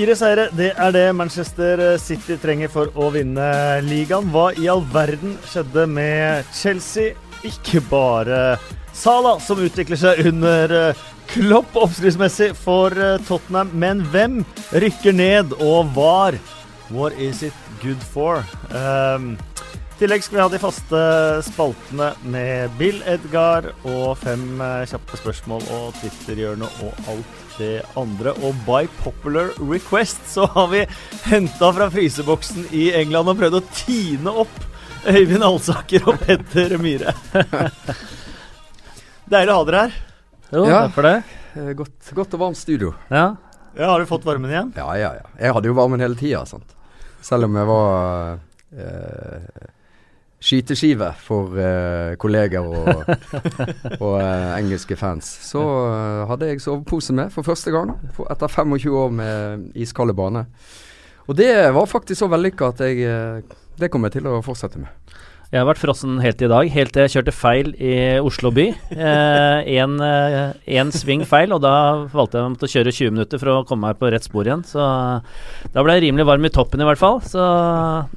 Fire seire, det er det Manchester City trenger for å vinne ligaen. Hva i all verden skjedde med Chelsea? Ikke bare Sala som utvikler seg under eh, Klopp oppskriftsmessig for eh, Tottenham, men hvem rykker ned, og var? What is it good for? Um, i tillegg skal vi ha de faste spaltene med Bill Edgar og fem eh, kjappe spørsmål og Twitter-hjørnet og alt det andre. Og by popular request så har vi henta fra fryseboksen i England og prøvd å tine opp Øyvind Alsaker og Petter Myhre. Deilig å ha dere her. Jo, Ja. takk for det. Eh, Godt, godt og varmt studio. Ja. Ja, har du fått varmen igjen? Ja, ja, ja. Jeg hadde jo varmen hele tida. Selv om jeg var eh, skyteskive for uh, kolleger og, og uh, engelske fans. Så uh, hadde jeg sovepose med for første gang for, etter 25 år med iskalde bane. Og det var faktisk så vellykka at jeg Det kommer jeg til å fortsette med. Jeg har vært frossen helt i dag, helt til jeg kjørte feil i Oslo by. Én eh, en sving feil, og da valgte jeg å kjøre 20 minutter for å komme meg på rett spor igjen. Så da ble jeg rimelig varm i toppen i hvert fall. Så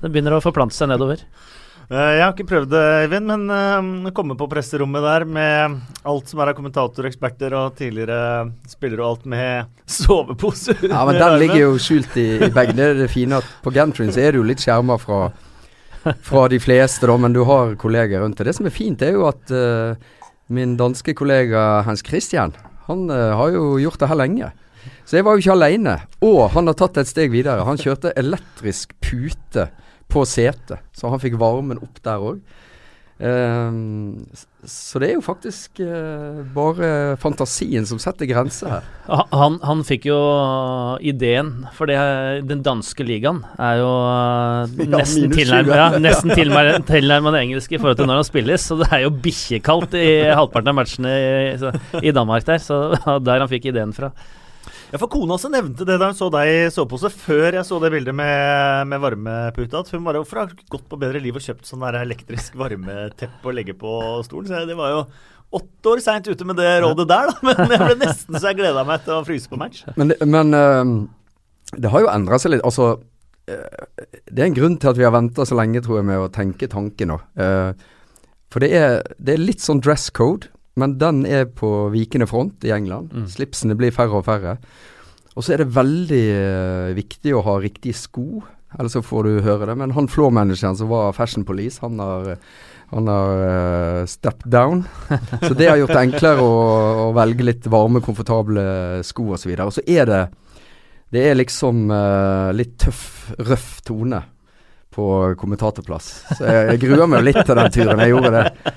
det begynner å forplante seg nedover. Eh, Jeg har ikke prøvd det, Eivind, men uh, komme på presserommet der med alt som er av kommentatoreksperter og tidligere spillere og alt med sovepose Ja, men den ligger jo skjult i, i bagen. Det er det fine at på Gantrin så er du litt skjerma fra, fra de fleste, da, men du har kolleger rundt deg. Det som er fint, er jo at uh, min danske kollega Hans Christian, han uh, har jo gjort det her lenge. Så jeg var jo ikke alene. Og han har tatt et steg videre. Han kjørte elektrisk pute på setet, så han fikk varmen opp der òg. så det er jo faktisk uh, bare fantasien som setter grenser her. Han, han fikk jo ideen, for det, den danske ligaen er jo uh, nesten ja, tilnærmet ja, nesten tilnærmet, tilnærmet engelske i forhold til når han spilles. Så det er jo bikkjekaldt i halvparten av matchene i, i Danmark der. Så der han fikk ideen fra. Ja, for Kona også nevnte det da hun så deg i sovepose, før jeg så det bildet med, med varmeputa. At hun bare Hvorfor har gått på Bedre Liv og kjøpt sånn der elektrisk varmeteppe å legge på stolen? Så det var jo åtte år seint ute med det rådet der, da. Men jeg ble nesten så jeg gleda meg til å fryse på match. Men, det, men det har jo endra seg litt. Altså, øh, det er en grunn til at vi har venta så lenge, tror jeg, med å tenke tanken nå. Eh, for det er, det er litt sånn dress code, men den er på vikende front i England. Mm. Slipsene blir færre og færre. Og så er det veldig øh, viktig å ha riktige sko, ellers så får du høre det. Men han floor-manageren som var Fashion Police, han har han har uh, stepped down. Så det har gjort det enklere å, å velge litt varme, komfortable sko osv. Og, så og så er det Det er liksom uh, litt tøff, røff tone på kommentatorplass. Så jeg, jeg gruer meg jo litt til den turen. Jeg gjorde det.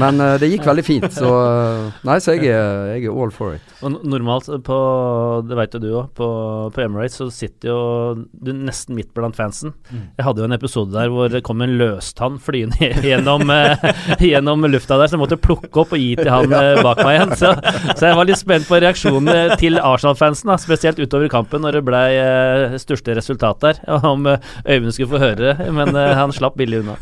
Men uh, det gikk veldig fint. Så uh, Nei, så jeg er, jeg er all for it. Og normalt på Det vet jo du òg, på, på Emirates så sitter jo du nesten midt blant fansen. Jeg hadde jo en episode der hvor det kom en løstann flyende gjennom, uh, gjennom lufta der, så jeg måtte plukke opp og gi til han bak meg igjen. Så, så jeg var litt spent på reaksjonene til Arsenal-fansen, spesielt utover kampen når det ble uh, største resultat der. Om Øyvind skulle få høre det, men eh, han slapp billig unna.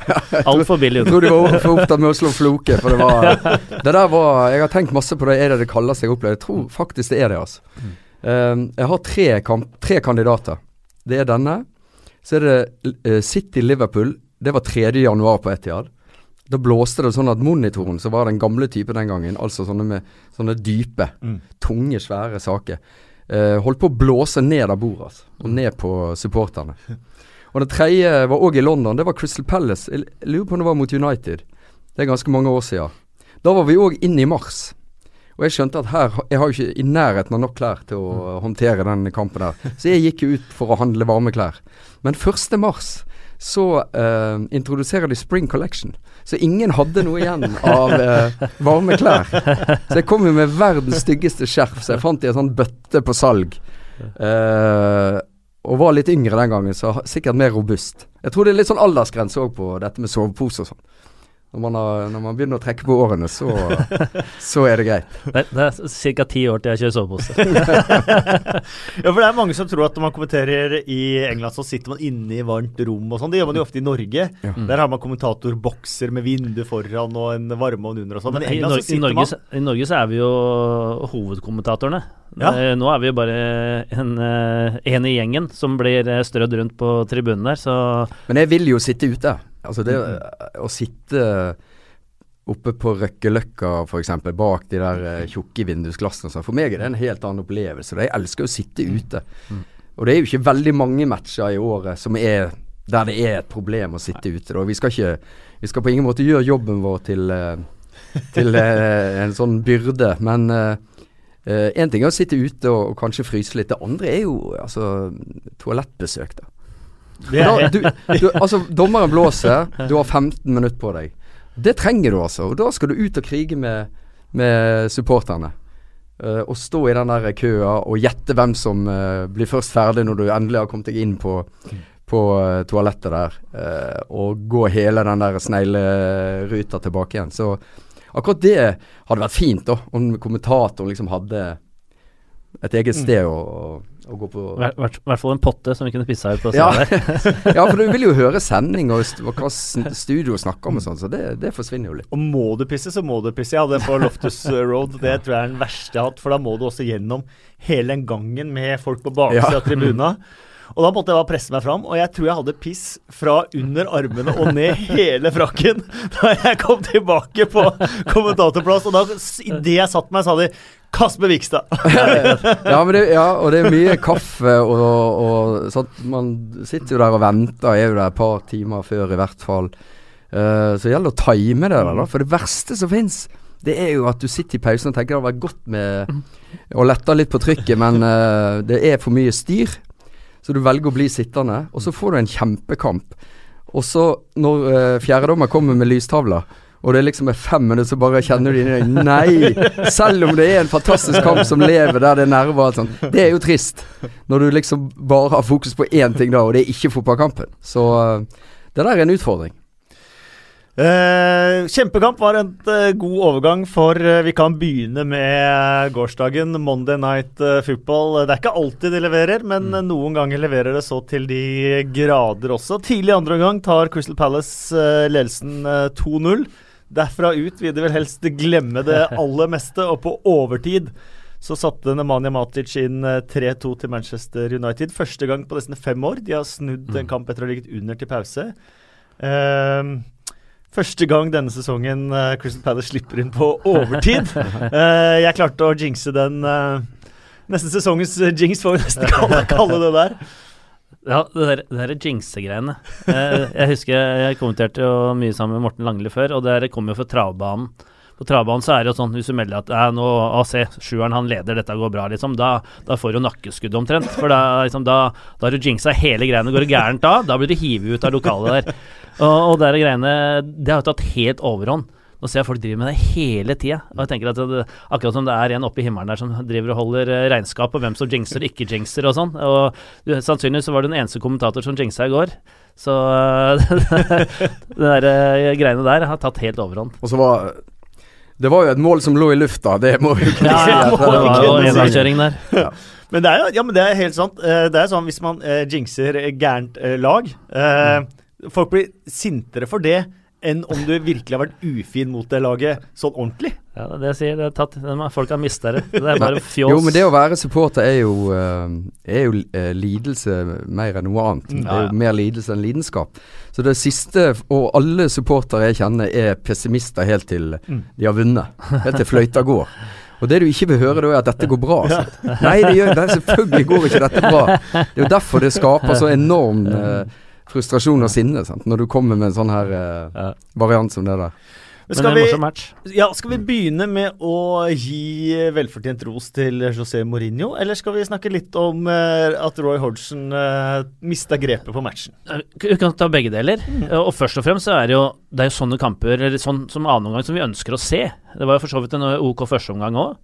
Altfor billig Jeg unna. tror de var for opptatt med å slå floke, for det var Det der var Jeg har tenkt masse på det. Er det det kaldeste jeg har opplevd? Jeg tror faktisk det er det, altså. Um, jeg har tre, kamp, tre kandidater. Det er denne. Så er det uh, City Liverpool. Det var 3. januar på Etihad. Da blåste det sånn at monitoren, som var den gamle typen den gangen, altså sånne med sånne dype, Mm. tunge, svære saker, uh, holdt på å blåse ned av bordet, altså, og ned på supporterne. Og det tredje var òg i London. Det var Crystal Palace. Jeg lurer på om det var mot United. Det er ganske mange år siden. Da var vi òg inne i mars. Og jeg skjønte at her Jeg har jo ikke i nærheten av nok klær til å håndtere den kampen der. Så jeg gikk jo ut for å handle varme klær. Men 1. mars så uh, introduserer de Spring Collection. Så ingen hadde noe igjen av uh, varme klær. Så jeg kom jo med verdens styggeste skjerf, så jeg fant i en sånn bøtte på salg. Eh, og var litt yngre den gangen, så sikkert mer robust. Jeg tror det er litt sånn aldersgrense òg på dette med sovepose og sånn. Når man, har, når man begynner å trekke på årene, så, så er det greit. Det, det er ca. ti år til jeg kjører sovepose. Ja, for det er mange som tror at når man kommenterer i England, så sitter man inne i varmt rom og sånn. Det gjør man jo ofte i Norge. Ja. Der har man kommentatorbokser med vindu foran og en varmeovn under og sånn. Men i I, England så i, sitter Norge, I Norge så er vi jo hovedkommentatorene. Ja. Eh, Nå er vi jo bare en, eh, en i gjengen som blir eh, strødd rundt på tribunen der, så Men jeg vil jo sitte ute. Altså det å sitte oppe på Røkkeløkka f.eks., bak de der eh, tjukke vindusglassene sånn. For meg er det en helt annen opplevelse. Jeg elsker å sitte ute. Og det er jo ikke veldig mange matcher i året som er der det er et problem å sitte ute. Da. Vi skal ikke Vi skal på ingen måte gjøre jobben vår til, eh, til eh, en sånn byrde, men én ting er å sitte ute og, og kanskje fryse litt. Det andre er jo altså toalettbesøk, da. Da, du, du, altså, dommeren blåser, du har 15 minutter på deg. Det trenger du altså. Og da skal du ut og krige med, med supporterne. Uh, og stå i den der køa og gjette hvem som uh, blir først ferdig når du endelig har kommet deg inn på, på uh, toalettet der. og gå hele den der snegleruta tilbake igjen. Så akkurat det hadde vært fint, da. Om kommentatoren liksom hadde et eget sted å, å, gå på. i hvert, hvert fall en potte som vi kunne pissa ut på Ja. Ja, for du vil jo høre sending og st hva studio snakker om og sånn, så det, det forsvinner jo litt. og må du pisse, så må du pisse. Jeg hadde en på Loftus Road. Det tror jeg er den verste jeg har hatt, for da må du også gjennom hele den gangen med folk på baksida Ja. av tribuna. Og da måtte jeg bare presse meg fram, og jeg tror jeg hadde piss fra under armene og ned hele frakken da jeg kom tilbake på kommentatorplass. Og da, idet jeg satte meg, sa de 'Kasper Vikstad'. Ja, det, ja, og det er mye kaffe og, og sånn. Man sitter jo der og venter, er jo der et par timer før i hvert fall. Uh, så det gjelder å time det da. For det verste som fins, det er jo at du sitter i pausen og tenker det hadde vært godt med å lette litt på trykket, men uh, det er for mye styr. Så du velger å bli sittende, og så får du en kjempekamp. Og så, når uh, fjerdedommer kommer med lystavla, og det er liksom fem minutter, så bare kjenner du inni deg Nei! Selv om det er en fantastisk kamp som lever der det er nerver og alt sånt. Det er jo trist. Når du liksom bare har fokus på én ting da, og det er ikke fotballkampen. Så eh, det der er en utfordring. Eh, kjempekamp var en eh, god overgang, for eh, vi kan begynne med gårsdagen. Monday Night eh, Football. Det er ikke alltid de leverer, men mm. noen ganger leverer det så til de grader også. Tidlig andre omgang tar Crystal Palace eh, ledelsen eh, 2-0. Derfra ut vil de vel helst glemme det aller meste, og på overtid så satte Nemanja Matic inn eh, 3-2 til Manchester United. Første gang på nesten fem år. De har snudd en kamp etter å ha ligget under til pause. Eh, Første gang denne sesongen uh, Crystal Palace slipper inn på overtid. Uh, jeg klarte å jinxe den uh, Neste sesongens eh, jinx, får vi nesten kalle, kalle det der. Ja, det der, det der jinxe-greiene. jeg husker jeg kommenterte jo mye sammen med Morten Langli før, og det kommer jo fra travbanen. På travbanen så er det jo sånn hvis du melder at nå, se, sjueren han leder, dette går bra, liksom, da, da får du nakkeskudd omtrent. For da, liksom, da, da har du jinxa hele greiene. Går det gærent da, da blir du hivet ut av lokalet der. Og, og de der greiene, det har jo tatt helt overhånd. Nå ser jeg folk driver med det hele tida. Og jeg tenker at det, Akkurat som det er en oppe i himmelen der som driver og holder eh, regnskap på hvem som jinxer og ikke jinxer og sånn. Og Sannsynligvis så var det den eneste kommentator som jinxa i går. Så de der eh, greiene der har tatt helt overhånd. Og så var Det var jo et mål som lå i lufta, det må vi jo kunne Ja, si. ja, det var jo en si. enveiskjøring der. Men det er jo ja, men det er helt sant. Eh, det er sånn hvis man eh, jinxer gærent eh, lag eh, Folk blir sintere for det enn om du virkelig har vært ufin mot det laget sånn ordentlig. Ja, det er det jeg sier. Det er tatt, folk har mista det. Det er bare fjols. Jo, men det å være supporter er jo, eh, er jo eh, lidelse mer enn noe annet. Mm. Det er jo mer lidelse enn lidenskap. Så det siste, og alle supportere jeg kjenner er pessimister helt til Mm. de har vunnet. Helt til fløyta går. Og det du ikke vil høre da, er at dette går bra. Ja. Nei, det gjør det. Selvfølgelig går ikke dette bra. Det er jo derfor det skaper så enorm eh, frustrasjon og sinne sant? når du kommer med en sånn her eh, variant som det der. Men skal, vi, ja, skal vi begynne med å gi velfortjent ros til José Mourinho, eller skal vi snakke litt om eh, at Roy Hodgson uh, mista grepet på matchen? Vi kan ta begge deler. Og først og fremst så er det jo Det er jo sånne kamper eller sånn som annen omgang som vi ønsker å se. Det var jo for så vidt en OK førsteomgang òg.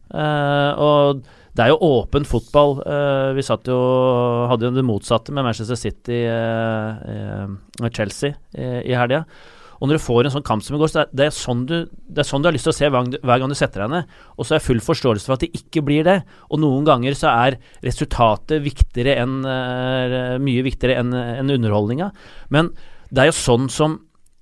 og det er jo åpen fotball. Eh, vi satt jo hadde jo det motsatte med Manchester City eh, eh, og Chelsea eh, i helga. Og når du får en sånn kamp som i går, så det, er sånn du, det er sånn du har lyst til å se hver hver gang du setter deg ned. Og så er jeg full forståelse for at det ikke blir det. Og noen ganger så er resultatet viktigere enn uh, mye viktigere enn en underholdninga. Men det er jo sånn som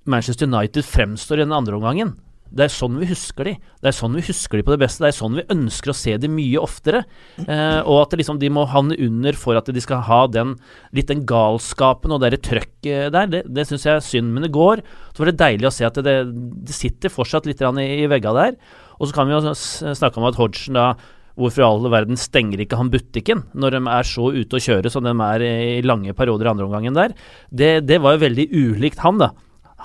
Manchester United fremstår i den andre omgangen. Det er sånn vi husker de. Det er sånn vi husker de på det beste. Det er sånn vi ønsker å se de mye oftere. Eh, og at liksom, de må havne under for at de skal ha den litt den galskapen og det trøkket der. Det, det syns jeg er synd. Men det går så var det deilig å se at det, det sitter fortsatt litt i, i vegga der. Og så kan vi jo snakke om at Hodgson da Hvorfor i all verden stenger ikke han butikken når de er så ute å kjøre som de er i lange perioder i andre omgangen der? Det, det var jo veldig ulikt han, da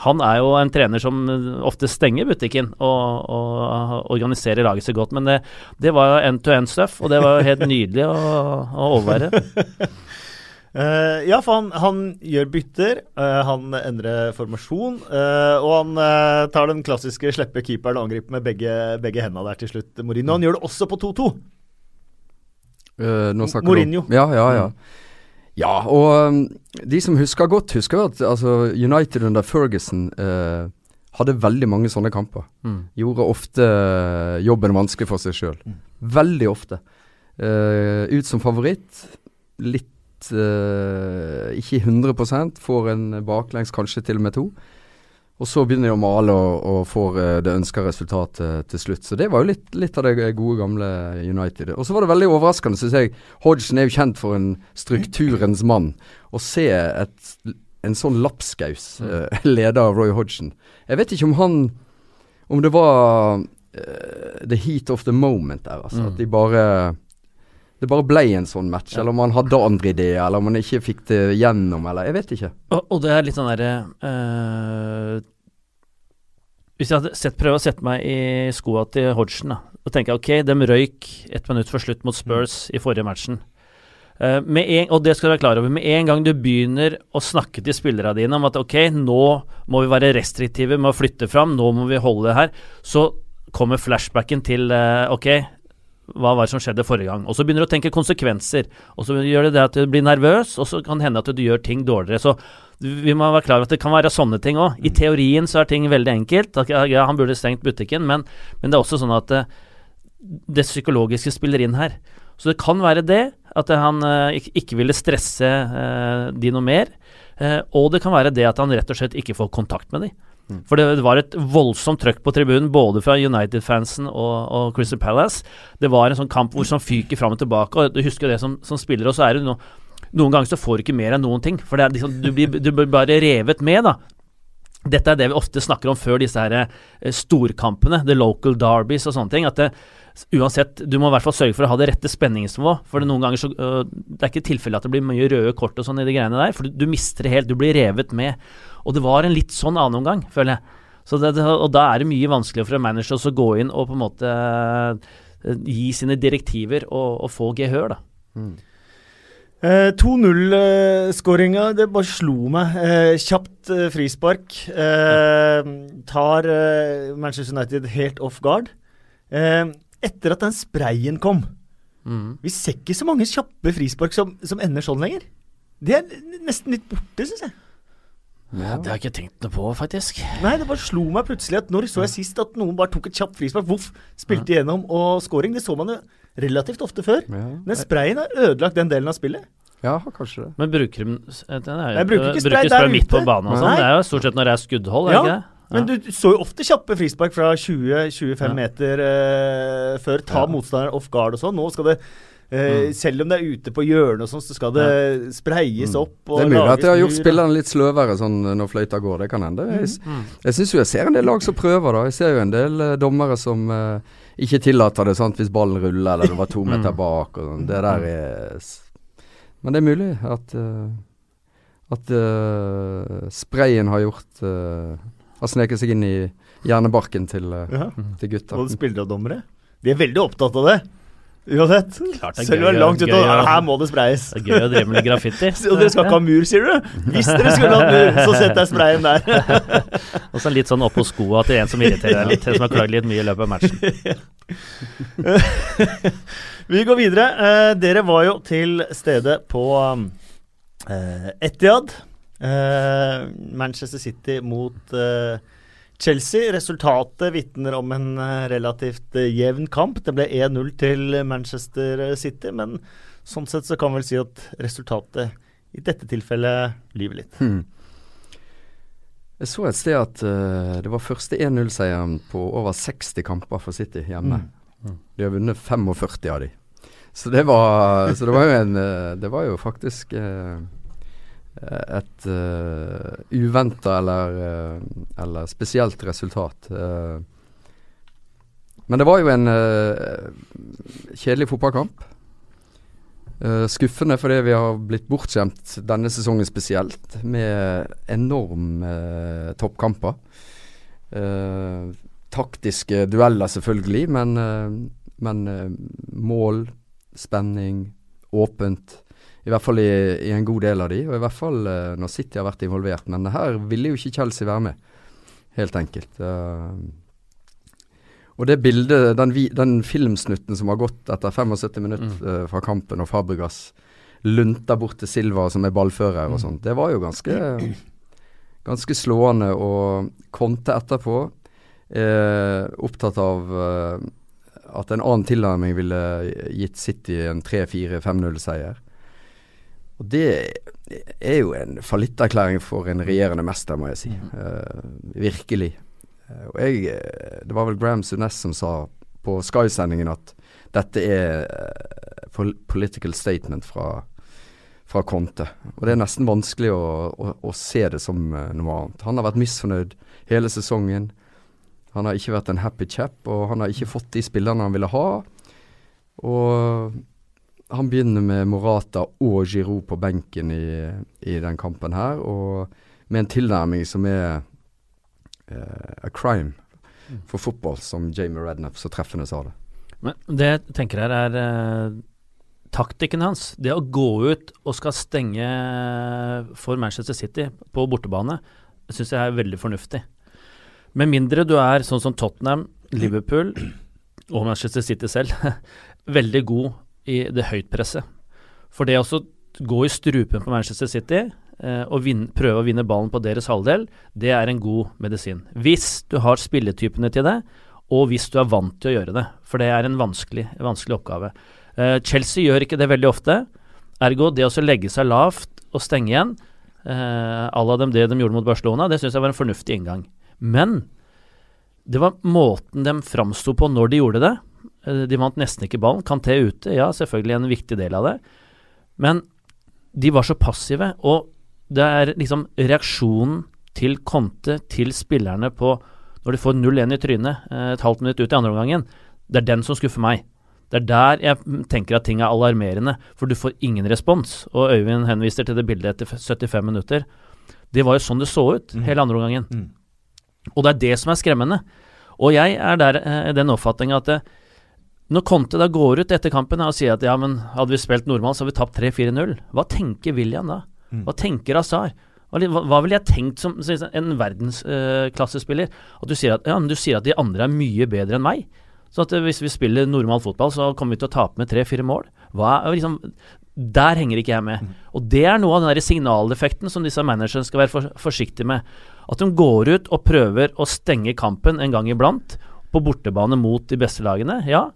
han er jo en trener som ofte stenger butikken og, og organiserer laget så godt. Men det, det var end-to-end-stuff, og det var jo helt nydelig å, å overvære. Uh, ja, for han, han gjør bytter, uh, han endrer formasjon. Uh, og han tar den klassiske slippe keeperen og angriper med begge, begge hendene der til slutt. Mourinho. Han gjør det også på 2-2. Mourinho. Ja, ja, ja. Ja, og um, de som husker godt, husker at altså, United under Ferguson eh, hadde veldig mange sånne kamper. Mm. Gjorde ofte uh, jobben vanskelig for seg sjøl. Mm. Veldig ofte. Eh, ut som favoritt. Litt eh, Ikke 100 får en baklengs, kanskje til og med to. Og så begynner de å male og, og får uh, det ønska resultatet til slutt. Så det var jo litt, litt, av det gode, gamle United. Og så var det veldig overraskende, syns jeg. Hodgson er jo kjent for en strukturens mann. Å se et, en sånn lapskaus uh, leder av Roy Hodgson Jeg vet ikke om han Om det var uh, the heat of the moment der, altså. Mm. At de bare det bare ble en sånn match, ja. eller om han hadde andre ideer, eller om han ikke fikk det gjennom, eller Jeg vet ikke. Og, og det er litt sånn derre uh, Hvis jeg hadde sett, prøvd å sette meg i skoa til Hodgson, da, og tenker ok, de røyk ett minutt for slutt mot Spurs mm. i forrige matchen. Uh, en, og det skal du være klar over. Med en gang du begynner å snakke til spillerne dine om at ok, nå må vi være restriktive med å flytte fram, nå må vi holde det her, så kommer flashbacken til uh, ok, hva var det som skjedde forrige gang? Og så begynner du å tenke konsekvenser. Og så gjør det det at du blir nervøs, og så kan det hende at du gjør ting dårligere. Så vi må være klar over at det kan være sånne ting òg. I mm. teorien så er ting veldig enkelt. Ja, han burde stengt butikken, men, men, det er også sånn at det, eh, det psykologiske spiller inn her. Så det kan være det, at han uh, ikke ville stresse uh, de noe mer. Og det kan være det at han rett og slett ikke får kontakt med de. Mm. For det var et voldsomt trøkk på tribunen, både fra United-fansen og, og, Crystal Palace. Det var en sånn kamp hvor som fyker fram og tilbake, og du husker det som, som spiller, og så er det noe noen ganger så får du ikke mer enn noen ting. For liksom, du, blir, du, blir, bare revet med, da. Dette er det vi ofte snakker om før disse her eh, storkampene, the local derbies og sånne ting. At det, uansett, du må i hvert fall sørge for å ha det rette spenningsnivået. For det, noen ganger så, uh, det er ikke tilfelle at det blir mye røde kort og sånn i de greiene der. For du, du mister det helt. Du blir revet med. Og det var en litt sånn annen omgang, føler jeg. Det, og da er det mye vanskeligere for en manager å gå inn og på en måte gi sine direktiver og, og få gehør, da. Mm. Eh, 2-0-skåringa, eh, det bare slo meg. Eh, kjapt eh, frispark. Eh, tar eh, Manchester United helt off guard. etter at den sprayen kom mm. Vi ser ikke så mange kjappe frispark som, som ender sånn lenger. Det er nesten litt borte, syns jeg. Ja. Det har jeg ikke tenkt noe på, faktisk. Nei, det bare slo meg plutselig at når så jeg sist at noen bare tok et kjapt frispark, voff, spilte igjennom og scoring. Det så man jo relativt ofte før. Ja. Men sprayen har ødelagt den delen av spillet. Ja, kanskje det. Men bruker de Jeg bruker ikke spray der midt på banen og sånn. Det er jo stort sett når det er skuddhold, ja. ikke det? Ja. Men du så jo ofte kjappe frispark fra 20-25 ja. meter uh, før. Ta ja. motstanderen off guard og sånn. Nå skal det Uh, mm. Selv om det er ute på hjørnet og sånn, så skal det ja. spreies mm. opp. det er mulig at det har gjort spillerne litt sløvere sånn når fløyta går. Det kan hende. Mm. Jeg, mm. jeg syns jo jeg ser en del lag som prøver, da. Jeg ser jo en del uh, dommere som uh, ikke tillater det sant, hvis ballen ruller eller det var to meter mm. bak. Og sånn. Det der er Men det er mulig at at sprayen har gjort Har sneket seg inn i hjernebarken til, ja. til gutta. Og spillere og dommere? De er veldig opptatt av det. Uansett. Selv om det er langt ute, her må det sprayes. Det er gøy å drive med graffiti. og dere skal ikke ha mur, sier du? Hvis dere skulle hatt mur, så setter jeg sprayen der. og så litt sånn oppå skoa til en som irriterer deg litt, en som har klagd litt mye i løpet av matchen. Vi går videre. Eh, dere var jo til stede på eh, Etiad. Eh, Manchester City mot eh, Chelsea. Resultatet vitner om en eh, relativt eh, jevn kamp. Det ble 1-0 til Manchester City, men sånn sett så kan vi vel si at resultatet i dette tilfellet lyver litt. Hmm. Jeg så et sted at uh, det var første 1-0-seieren på over 60 kamper for City hjemme. Mm. De har vunnet 45 av de. Så det var, så det var jo en Det var jo faktisk uh, et uh, eh, uventa eller, uh, eller, spesielt resultat. Uh, men det var jo en uh, kjedelig fotballkamp. skuffende fordi vi har blitt bortskjemt denne sesongen spesielt, med enorme toppkamper. taktiske dueller selvfølgelig, men, men mål, spenning, åpent. I hvert fall i, i, en god del av de, og i hvert fall uh, når City har vært involvert. Men her ville jo ikke Chelsea være med, helt enkelt. Uh, og det bildet, den, den, filmsnutten som har gått etter 75 minutter mm. uh, fra kampen, og Fabregas lunter bort til Silva som er ballfører og sånn, sånt, det var jo ganske, ganske slående. Og Conte etterpå, opptatt av at en annen tilnærming ville gitt City en 3-4-5-0-seier. Og det er jo en fallitterklæring for en regjerende mester, må jeg si. Uh, virkelig. Uh, og jeg eh, Det var vel Graham Sunes som sa på Sky-sendingen at dette er uh, political statement fra, fra Conte. Og det er nesten vanskelig å, å, å se det som noe annet. Han har vært misfornøyd hele sesongen. Han har ikke vært en happy chap, og han har ikke fått de spillerne han ville ha. Og han begynner med Morata og Giroud på benken i, i den kampen her, og med en tilnærming som er uh, a crime for fotball, som Jamie Redknapp så treffende sa det. Men det jeg tenker her er uh, taktikken hans. Det å gå ut og skal stenge for Manchester City på bortebane, syns jeg er veldig fornuftig. Med mindre du er sånn som Tottenham, Liverpool og Manchester City selv, veldig god i det høytpresset. For det å gå i strupen på Manchester City eh, og vinne, prøve å vinne ballen på deres halvdel, det er en god medisin. Hvis du har spilletypene til det, og hvis du er vant til å gjøre det. For det er en vanskelig, vanskelig oppgave. Eh, Chelsea gjør ikke det veldig ofte. Ergo det å legge seg lavt og stenge igjen, eh, à dem det de gjorde mot Barcelona, det syns jeg var en fornuftig inngang. Men det var måten de framsto på når de gjorde det, de vant nesten ikke ballen. Kanté ute, ja, selvfølgelig en viktig del av det. Men de var så passive, og det er liksom reaksjonen til Conte, til spillerne på når de får 0-1 i trynet eh, et halvt minutt ut i andre omgangen, det er den som skuffer meg. Det er der jeg tenker at ting er alarmerende, for du får ingen respons. Og Øyvind henviser til det bildet etter 75 minutter. Det var jo sånn det så ut mm. hele andre omgangen. Mm. Og det er det som er skremmende. Og jeg er der eh, den oppfatning at det, når Conte da går ut etter kampen og sier at ja, men hadde vi spilt normalt, så hadde vi tapt 3-4-0, hva tenker William da? Mm. Hva tenker Azar? Hva, hva ville jeg tenkt som en verdensklassespiller? Uh, at du sier at, ja, du sier at de andre er mye bedre enn meg. Så at uh, hvis vi spiller normal fotball, så kommer vi til å tape med tre-fire mål. Hva, liksom, der henger ikke jeg med. Mm. Og det er noe av den der signaleffekten som disse managerne skal være for, forsiktige med. At de går ut og prøver å stenge kampen en gang iblant, på bortebane mot de beste lagene. Ja,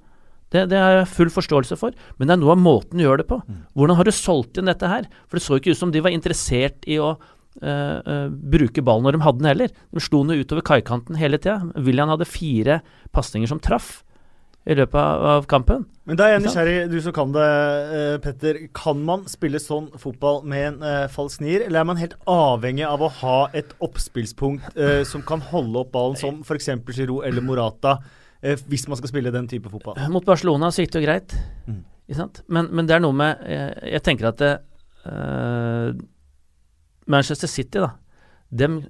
det, det, har jeg full forståelse for, men det er noe av måten du gjør det på. Mm. Hvordan har du solgt inn dette her? For det så ikke ut som de var interessert i å uh, uh, bruke ballen når de hadde den heller. De slo den utover kaikanten hele tida. William hadde fire pasninger som traff i løpet av, av kampen. Men da er jeg nysgjerrig, du som kan det, uh, Petter. Kan man spille sånn fotball med en falsk nier, eller er man helt avhengig av å ha et oppspillspunkt som kan holde opp ballen, som f.eks. Giroud eller Morata? Eh, hvis man skal spille den type fotball. Mot Barcelona så gikk det jo greit, mm. men, men, det er noe med Jeg, jeg tenker at det, uh, Manchester City, da, dem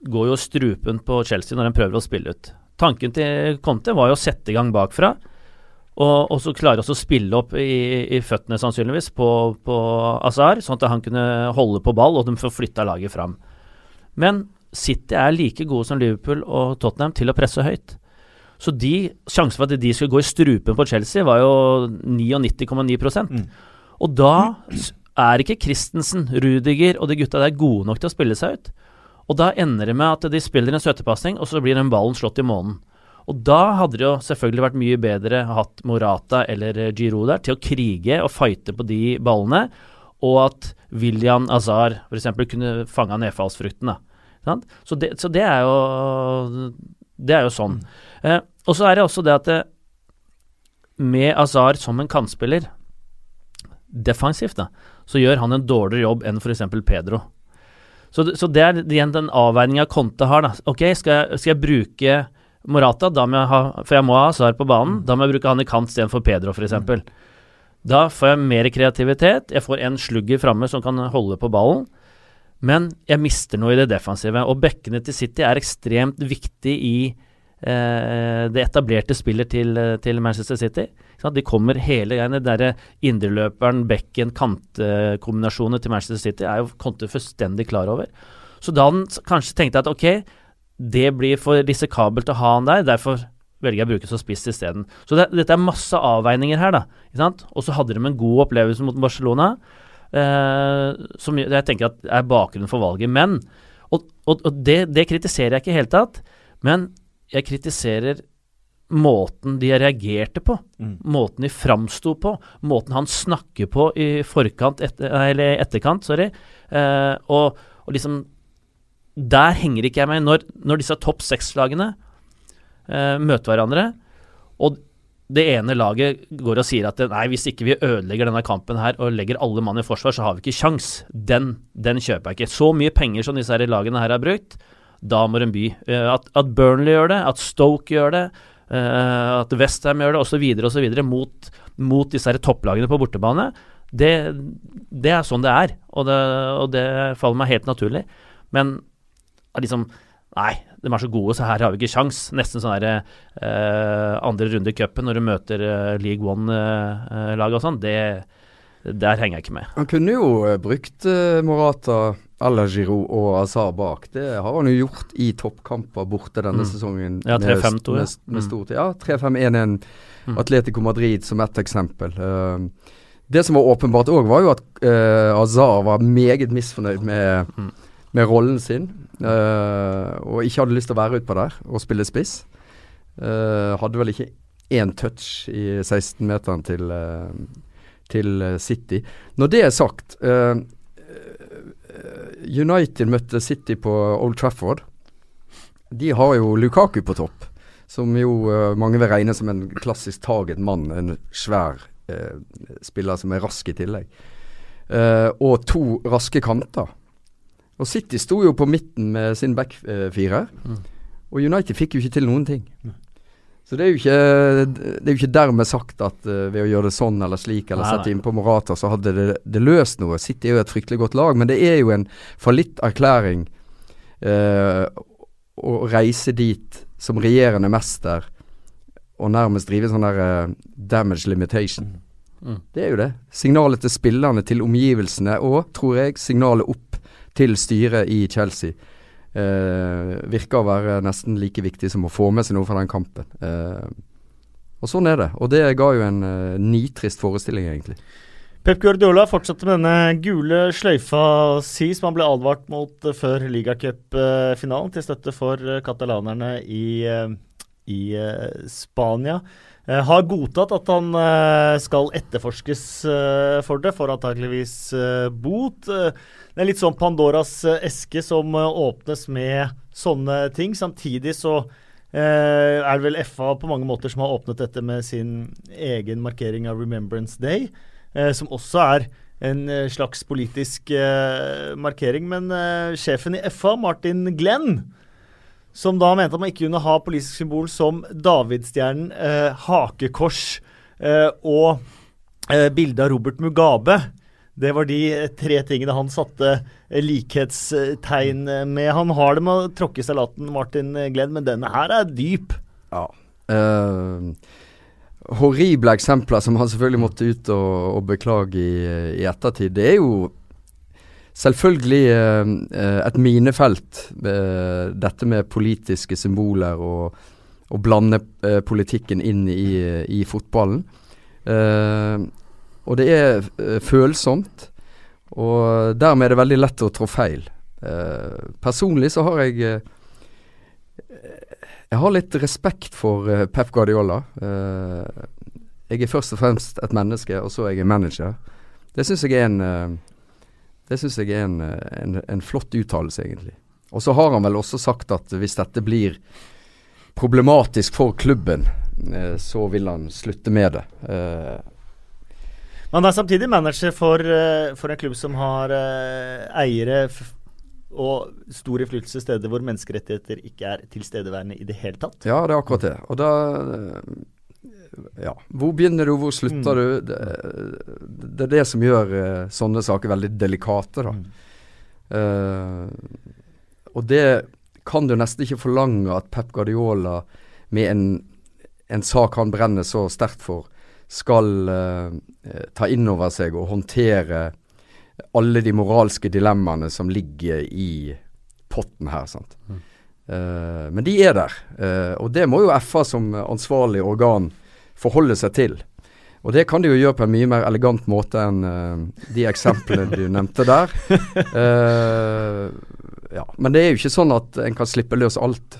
går jo strupen på Chelsea når de prøver å spille ut. Tanken til Conte var jo å sette i gang bakfra. Og, og så klare å spille opp i, i, føttene, sannsynligvis, på, på Azar, sånn at han kunne holde på ball, og de får flytta laget fram. Men City er like gode som Liverpool og Tottenham til å presse høyt. Så de, sjansen for at de skulle gå i strupen på Chelsea, var jo 99,9 mm. Og da er ikke Christensen, Rudiger og de gutta der gode nok til å spille seg ut. Og da ender det med at de spiller en støttepasning, og så blir den ballen slått i månen. Og da hadde det jo selvfølgelig vært mye bedre hatt Morata eller Giroud der til å krige og fighte på de ballene, og at William Azar f.eks. kunne fanga nedfallsfrukten. da. Så det, så det, er jo Det er jo sånn. Eh, og så er det også det at det, med Azar som en kantspiller, defensivt, da, så gjør han en dårligere jobb enn f.eks. Pedro. Så, så, det er igjen den avveininga Conte har. da. Ok, skal jeg, skal jeg bruke Morata, jeg ha, for jeg må ha Azar på banen. Mm. Da må jeg bruke han i kant istedenfor Pedro, f.eks. Mm. Da får jeg mer kreativitet. Jeg får en slugger framme som kan holde på ballen. Men jeg mister noe i det defensive. Og bekkene til City er ekstremt viktig i eh, det etablerte spillet til, til Manchester City. De kommer hele veien. Derre indreløperen, bekken, kantkombinasjonene til Manchester City er jo Conte fullstendig klar over. Så da han kanskje tenkte at ok, det blir for risikabelt å ha han der, derfor velger jeg å bruke som spiss isteden. Så det, dette er masse avveininger her, da. Og så hadde de en god opplevelse mot Barcelona, eh, som jeg tenker er bakgrunnen for valget. Men, og, og, og det, det, kritiserer jeg ikke i det hele tatt, men jeg kritiserer måten de reagerte på, mm. måten de framsto på, måten han snakker på i forkant, etter, eller etterkant, sorry, eh, og, og, liksom Der henger ikke jeg med. Når, når disse topp seks-lagene eh, møter hverandre, og det ene laget går og sier at nei, hvis ikke vi ødelegger denne kampen her og legger alle mann i forsvar, så har vi ikke kjangs. Den, den kjøper jeg ikke. Så mye penger som disse her lagene her har brukt, da må de by. Eh, at, at Burnley gjør det, at Stoke gjør det, Uh, at Westham gjør det, osv., osv. Mot, mot disse her topplagene på bortebane. Det, det, er sånn det er, og det, og det, faller meg helt naturlig. Men liksom Nei, de er så gode, så her har vi ikke kjangs. Nesten sånn uh, andre runde i cupen når du møter eh, League One-lag og sånn. Det, der henger jeg ikke med. Han kunne jo brukt Morata Giroud og Azar bak. Det har han jo gjort i toppkamper borte denne mm. sesongen. Ja, 3-5-2. Med, med, med ja, 3-5-1-1. Mm. Atletico Madrid som ett eksempel. Uh, det som var åpenbart òg, var jo at uh, Azar var meget misfornøyd med, mm. med rollen sin. Uh, og ikke hadde lyst til å være utpå der og spille spiss. Uh, hadde vel ikke én touch i 16-meteren til, til City. Når det er sagt uh, United møtte City på Old Trafford. De har jo Lukaku på topp, som jo uh, mange vil regne som en klassisk target mann. En svær uh, spiller som er rask i tillegg. Uh, og to raske kanter. Og City sto jo på midten med sin backfirer. Mm. Og United fikk jo ikke til noen ting. Mm. Så det er jo ikke, det er jo ikke dermed sagt at uh, ved å gjøre det sånn eller slik, eller nei, sette innpå Morata, så hadde det, det, løst noe. City er jo et fryktelig godt lag, men det er jo en fallitterklæring uh, å reise dit som regjerende mester og nærmest drive sånn der uh, damage limitation. Mm. Det er jo det. Signalet til spillerne, til omgivelsene, og, tror jeg, signalet opp til styret i Chelsea virker å være nesten like viktig som å få med seg noe fra den kampen. Eh, og sånn er det. Og det ga jo en eh, nitrist forestilling, egentlig. Pep Guardiola fortsatte med denne gule sløyfa si, som han ble advart mot før ligacupfinalen, til støtte for katalanerne i, i Spania. har godtatt at han skal etterforskes for det, for antakeligvis bot. Det er litt sånn Pandoras eh, eske som eh, åpnes med sånne ting. Samtidig så eh, er det vel FA på mange måter som har åpnet dette med sin egen markering av Remembrance Day, eh, som også er en eh, slags politisk eh, markering. Men sjefen i FA, Martin Glenn, som da mente at man ikke kunne ha politisk symbol som davidstjernen, hakekors og bilde av Robert Mugabe. Det var de eh, tre tingene han satte eh, likhetstegn med. Han har det med å tråkke salaten, Martin Glenn, men denne her er dyp. Ja. Uh, horrible eksempler som han selvfølgelig måtte ut og, og beklage i, i, ettertid. Det er jo selvfølgelig uh, et minefelt, uh, dette med politiske symboler og å blande politikken inn i, i fotballen. Uh, og det er uh, følsomt. Og dermed er det veldig lett å trå feil. Eh, personlig så har jeg eh, Jeg har litt respekt for eh, Pep Guardiola. Eh, jeg er først og fremst et menneske, og så er jeg manager. Det syns jeg er en eh, Det synes jeg er en, eh, en, en flott uttalelse, egentlig. Og så har han vel også sagt at hvis dette blir problematisk for klubben, eh, så vil han slutte med det. Man er samtidig manager for, eh, for en klubb som har eh, eiere og stor innflytelse steder hvor menneskerettigheter ikke er tilstedeværende i det hele tatt. Ja, det er akkurat det. Og da eh, Ja. Hvor begynner du, hvor slutter Mm. du? Det, det er det som gjør sånne saker veldig delikate, da. Mm. Uh, og det kan du nesten ikke forlange at Pep Guardiola med en, en sak han brenner så sterkt for, skal eh, eh, ta inn over seg og håndtere alle de moralske dilemmaene som ligger i potten her. sant? Eh, men de er der, og det må jo FA som ansvarlig organ forholde seg til. Og det kan de jo gjøre på en mye mer elegant måte enn uh, de eksemplene du nevnte der. Uh, ja. Men det er jo ikke sånn at en kan slippe løs alt.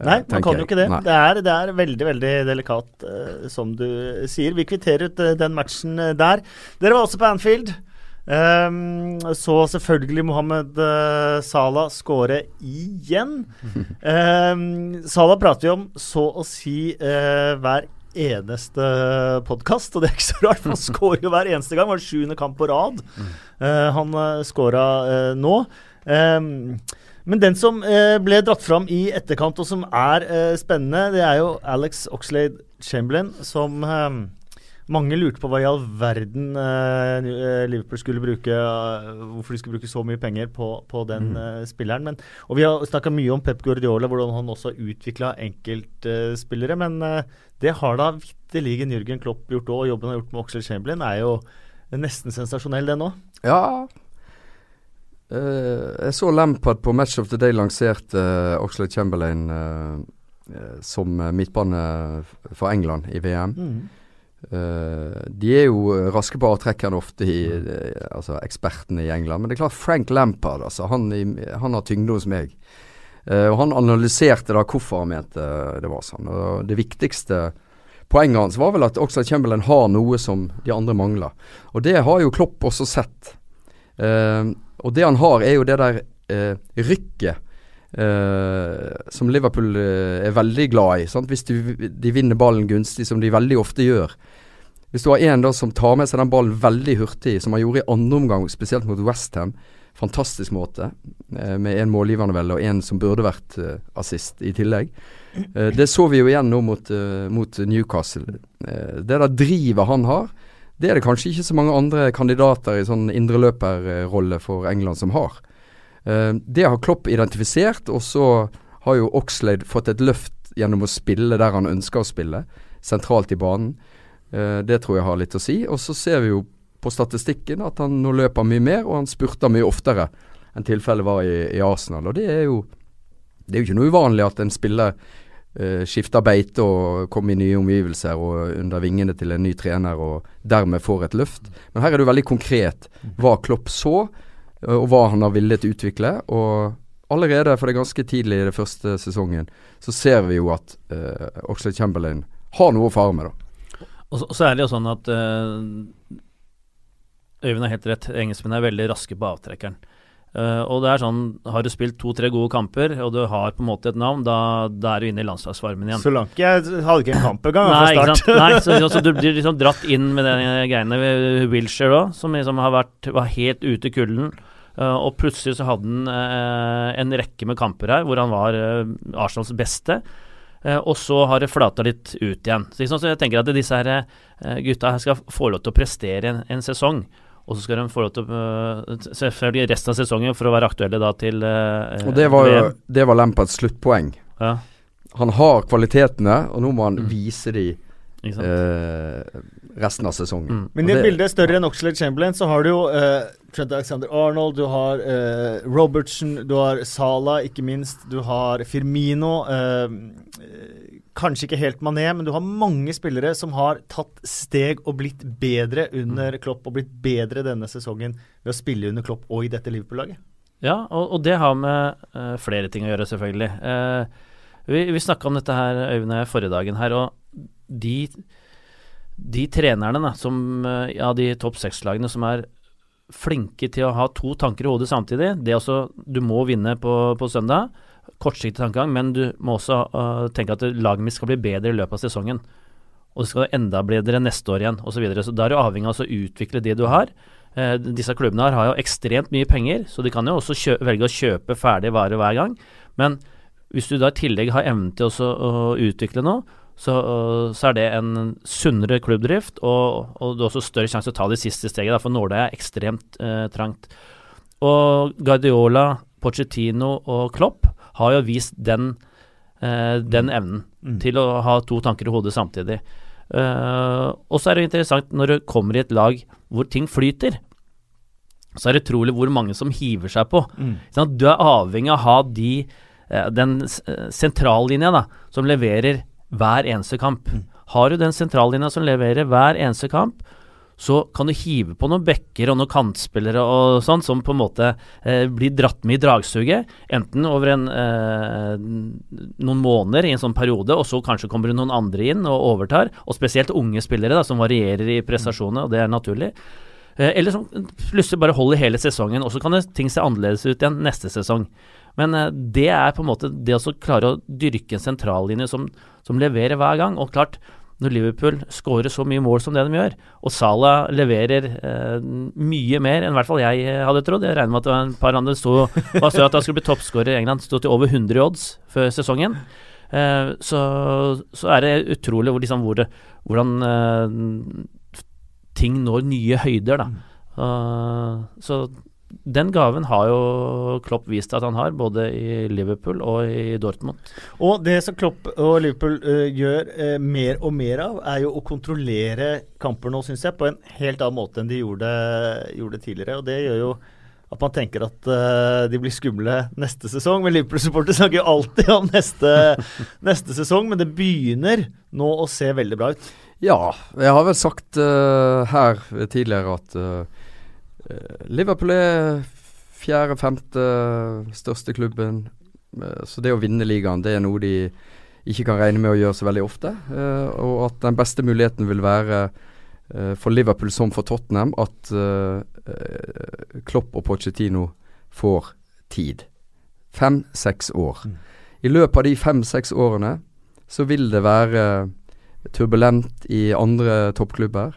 Eh, Nei, man kan jo ikke det. Det er, det er veldig veldig delikat, uh, som du sier. Vi kvitterer ut uh, den matchen der. Dere var også på Anfield. Um, så selvfølgelig Mohammed Salah skåre igjen. Um, Salah prater vi om så å si hver eneste podkast, og det er ikke så rart, for han skårer jo hver eneste gang. Det var sjuende kamp på rad eh, han uh, skåra nå. Ehm, men den som eh, ble dratt fram i etterkant, og som er eh, spennende, det er jo Alex Oxlade Chamberlain, som eh, mange lurte på hva i all verden eh, Liverpool skulle bruke eh, Hvorfor de skulle bruke så mye penger på, på den eh, spilleren. Men, og vi har snakka mye om Pep Guardiola, hvordan han også har utvikla enkeltspillere. men eh, det har da vitterlig Jørgen Klopp gjort òg, og jobben han har gjort med Oxlade Chamberlain er jo nesten sensasjonell, den òg. Ja. Eh, jeg så Lampard på Match of the Day lanserte uh, Oxlade Chamberlain eh, som midtbane for England i VM. Eh, de er jo raske på avtrekkeren ofte, i, eh, altså ekspertene i England. Men det er klart Frank Lampard, altså, han, i- han har tyngde hos meg. Og han analyserte da hvorfor han mente det var sånn. Og det viktigste poenget hans var vel at Oxlade Chamberlain har noe som de andre mangler. Og det har jo Klopp også sett. Eh, og det han har, er jo det der eh, rykket eh, som Liverpool eh, er veldig glad i. Sant? Hvis du, de vinner ballen gunstig, som de veldig ofte gjør. Hvis du har en da som tar med seg den ballen veldig hurtig, som han gjorde i andre omgang, spesielt mot Westham, fantastisk måte, eh, med en målgivende vel, og en som burde vært eh, assist i tillegg. Eh, det så vi jo igjen nå mot, mot Newcastle. Det der drivet han har, det er det kanskje ikke så mange andre kandidater i sånn indreløperrolle for England som har. Eh, det har Klopp identifisert, og så har jo Oxlade fått et løft gjennom å spille der han ønsker å spille, sentralt i banen. Eh, det tror jeg har litt å si. Og så ser vi jo på statistikken at han nå løper mye mer, og han spurter mye oftere enn tilfellet var i, i Arsenal. Og det er jo det er jo ikke noe uvanlig at en spiller eh, skifter beite og kommer i nye omgivelser og under vingene til en ny trener og dermed får et løft. Men her er det veldig konkret hva Klopp så, eh, og hva han har villet utvikle. Og allerede, for det ganske tidlig i det første sesongen, så ser vi jo at uh, Oxlade Chamberlain har noe å fare med, da. Og så, og så er det jo sånn at eh, Øyvind har helt rett, engelskmennene er veldig raske på avtrekkeren. Eh, og det er sånn, Har du spilt to-tre gode kamper, og du har på en måte et navn, da, da er du inne i landslagsvarmen igjen. Solanke hadde ikke en kamp engang fra start. Nei, så, så du blir liksom dratt inn med de greiene. Wilshere òg, som liksom har vært, var helt ute i kulden. Uh, og plutselig så hadde han uh, en rekke med kamper her hvor han var Arsenals beste. Og så har det flata litt ut igjen. Så, liksom, så jeg tenker at disse her, gutta her skal få lov til å prestere en, en sesong. Og så skal de få lov til å eh, Selvfølgelig resten av sesongen for å være aktuelle da til eh, Og det var jo det var Lampards sluttpoeng. Ja, Han har kvalitetene, og nå må han Mm. vise de eh, resten av sesongen. Mm. Men i et det- bilde større enn Oxlade Chamberlain, så har du jo eh, Trent Alexander Arnold, du har eh, Robertson, du har Salah, ikke minst. Du har Firmino. eh, kanskje ikke helt Mané, men du har mange spillere som har tatt steg og blitt bedre under Mm. Klopp, og blitt bedre denne sesongen ved å spille under Klopp og i dette Liverpool-laget. Ja, og, og det har med uh, flere ting å gjøre, selvfølgelig. Uh, vi vi snakka om dette her, Øyvind og jeg, forrige dagen her, og de, de trenerne da, som, eh, ja, de topp seks-lagene som er flinke til å ha to tanker i hodet samtidig. Det er også, Du må vinne på, på søndag. Kortsiktig tankegang, men du må også uh, tenke at laget mitt skal bli bedre i løpet av sesongen. Og det skal enda bedre neste år igjen, osv. Så, videre. så da er du avhengig av å utvikle det du har. Uh, disse klubbene her har jo ekstremt mye penger, så de kan jo også kjø velge å kjøpe ferdige varer hver gang. Men hvis du da i tillegg har evnen til å utvikle noe, så, så er det en sunnere klubbdrift, og, og du har også større sjanse til å ta det siste steget, da, for nåløyet er ekstremt eh, trangt. Og Guardiola, Pochettino og Klopp har jo vist den, eh, den evnen til å ha to tanker i hodet samtidig. Eh, og så er det interessant når du kommer i et lag hvor ting flyter, så er det utrolig hvor mange som hiver seg på. Sånn, du er avhengig av å ha de, eh, den eh, sentrallinja da, som leverer hver eneste kamp. Har du den sentrallinja som leverer hver eneste kamp, så kan du hive på noen bekker og noen kantspillere og sånn, som på en måte eh, blir dratt med i dragsuget. Enten over en, eh, noen måneder i en sånn periode, og så kanskje kommer det noen andre inn og overtar. Og spesielt unge spillere da, som varierer i prestasjonene, og det er naturlig. Eh, eller som plutselig bare holder hele sesongen, og så kan det, ting se annerledes ut igjen neste sesong. Men eh, det er på en måte det å klare å dyrke en sentrallinje som, som leverer hver gang. Og klart, når Liverpool skårer så mye mål som det de gjør, og Salah leverer eh, mye mer enn i hvert fall jeg eh, hadde trodd Jeg regner med at det var en par andre sto sa at han skulle bli toppskårer i England, sto til over 100 i odds før sesongen. Eh, så, så er det utrolig hvor, liksom, hvor det, hvordan eh, ting når nye høyder, da. Uh, så den gaven har jo Klopp vist at han har, både i Liverpool og i Dortmund. Og det som Klopp og Liverpool uh, gjør uh, mer og mer av, er jo å kontrollere kamper nå, syns jeg, på en helt annen måte enn de gjorde, gjorde tidligere. Og det gjør jo at man tenker at uh, de blir skumle neste sesong. Men Liverpool-supporter snakker jo alltid om neste, neste sesong, men det begynner nå å se veldig bra ut. Ja, jeg har vel sagt her tidligere at Liverpool er fjerde-femte største klubben. Eh, så det å vinne ligaen, det er noe de ikke kan regne med å gjøre så veldig ofte. Eh, og at den beste muligheten vil være eh, for Liverpool som for Tottenham at eh, eh, Klopp og Pochettino får tid. Fem-seks år. I løpet av de fem-seks årene så vil det være turbulent i andre toppklubber.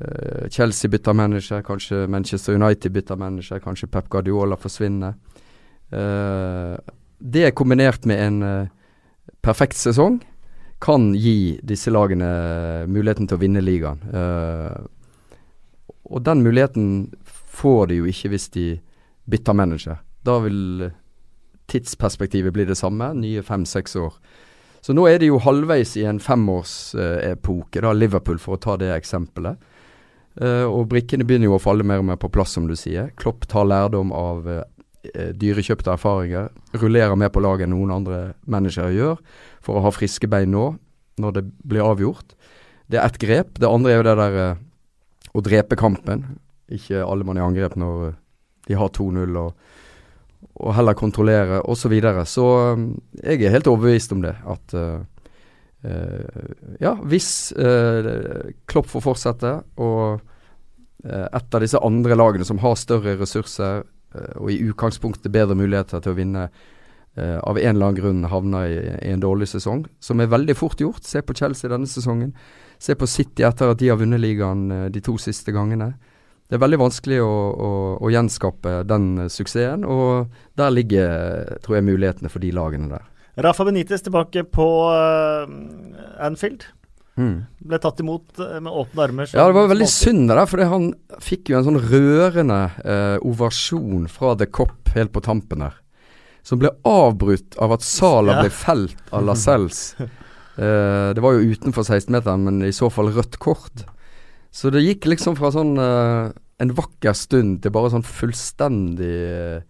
Eh, Chelsea bytter manager, kanskje Manchester United bytter manager, kanskje Pep Guardiola forsvinner. Eh, det kombinert med en eh, perfekt sesong kan gi disse lagene muligheten til å vinne ligaen. Uh, og den muligheten får de jo ikke hvis de bytter manager. Da vil tidsperspektivet bli det samme, nye fem-seks år. Så nå er de jo halvveis i en femårsepoke, da, Liverpool, for å ta det eksempelet. Eh, og brikkene begynner jo å falle mer og mer på plass, som du sier. Klopp tar lærdom av uh, dyrekjøpte erfaringer. Rullerer mer på laget enn noen andre managere gjør, for å ha friske bein nå, når det blir avgjort. Det er ett grep. Det andre er jo det der eh, å drepe kampen. Ikke alle mann i angrep når eh, de har 2-0 og, og heller kontrollere osv. Så, videre. så jeg er helt overbevist om det. At uh, ja, hvis uh, Klopp får fortsette, og et av disse andre lagene som har større ressurser og i utgangspunktet bedre muligheter til å vinne, av en eller annen grunn havner i, i en dårlig sesong, som er veldig fort gjort. Se på Chelsea denne sesongen. Se på City etter at de har vunnet ligaen de to siste gangene. Det er veldig vanskelig å, å, å gjenskape den suksessen, og der ligger, tror jeg, mulighetene for de lagene der. Rafa Benitez tilbake på uh, Anfield. Mm. Ble tatt imot uh, med åpne armer. Ja, det var veldig synd det der, for han fikk jo en sånn rørende uh, ovasjon fra The Cop helt på tampen der. Som ble avbrutt av at Sala Ja. ble felt av Lascelles. Uh, det var jo utenfor 16-meteren, men i så fall rødt kort. Så det gikk liksom fra sånn uh, en vakker stund til bare sånn fullstendig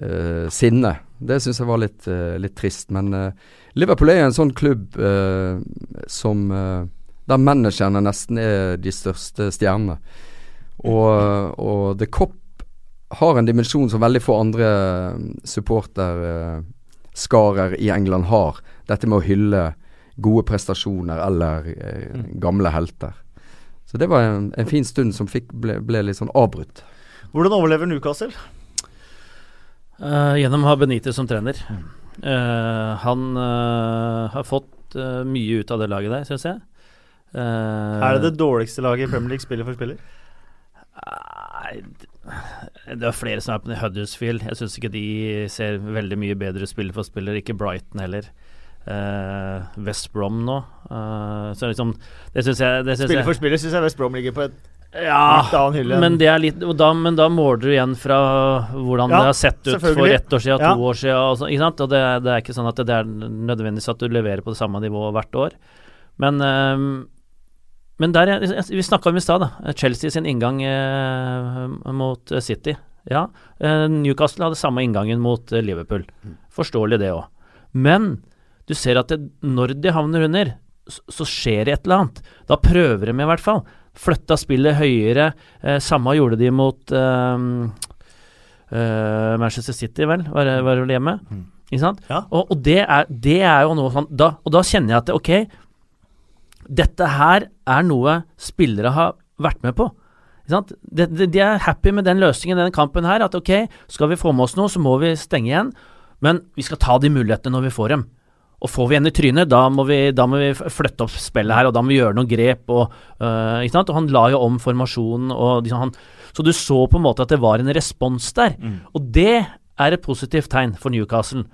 uh, eh, sinne. Det syns jeg var litt, uh, litt trist. Men uh, Liverpool er en sånn klubb eh, som Der managerne nesten er de største stjernene. Og, og The Cop har en dimensjon som veldig få andre supporterskarer i England har. Dette med å hylle gode prestasjoner eller eh, gamle helter. Så det var en, en fin stund som fikk, ble, ble litt sånn avbrutt. Hvordan overlever Newcastle? Eh, gjennom å ha Benitez som trener. Eh, han uh, har fått mye ut av det laget der, syns jeg. Er det det dårligste laget i Premier League spiller for spiller? Nei, det er flere som er på Huddersfield. Jeg syns ikke de ser veldig mye bedre spiller for spiller. Ikke Brighton heller. Uh, West Brom nå. Uh, så liksom Det syns jeg, det synes Spiller for spiller syns jeg West Brom ligger på et ja, men, det er litt, da, men da måler du igjen fra hvordan Ja, det har sett ut for ett år siden, Ja. to år siden. Og så, sant? Og det, det er ikke sånn at det, det er nødvendigvis at du leverer på det samme nivået hvert år. Men, ehm, men der, vi snakka om i stad, da. Chelsea sin inngang eh, mot City. Ja, eh, Newcastle hadde samme inngangen mot eh, Liverpool. Forståelig det òg. Men du ser at det, når de havner under, så, så skjer det et eller annet. Da prøver de i hvert fall. Flytta spillet høyere. Eh, samme gjorde de mot eh, eh, Manchester City, vel, var, var det vel hjemme. Mm. Ikke sant? Ja. Og, og det, er, det er jo noe sånn da, Og da kjenner jeg at ok, dette her er noe spillere har vært med på. De, de, de er happy med den løsningen den kampen her. At ok, skal vi få med oss noe, så må vi stenge igjen. Men vi skal ta de mulighetene når vi får dem. Og får vi en i trynet, da må vi, da må vi flytte opp spillet her, og da må vi gjøre noen grep. Og, uh, og han la jo om formasjonen. Og liksom han, så du så på en måte at det var en respons der. Mm. Og det er et positivt tegn for Newcastle.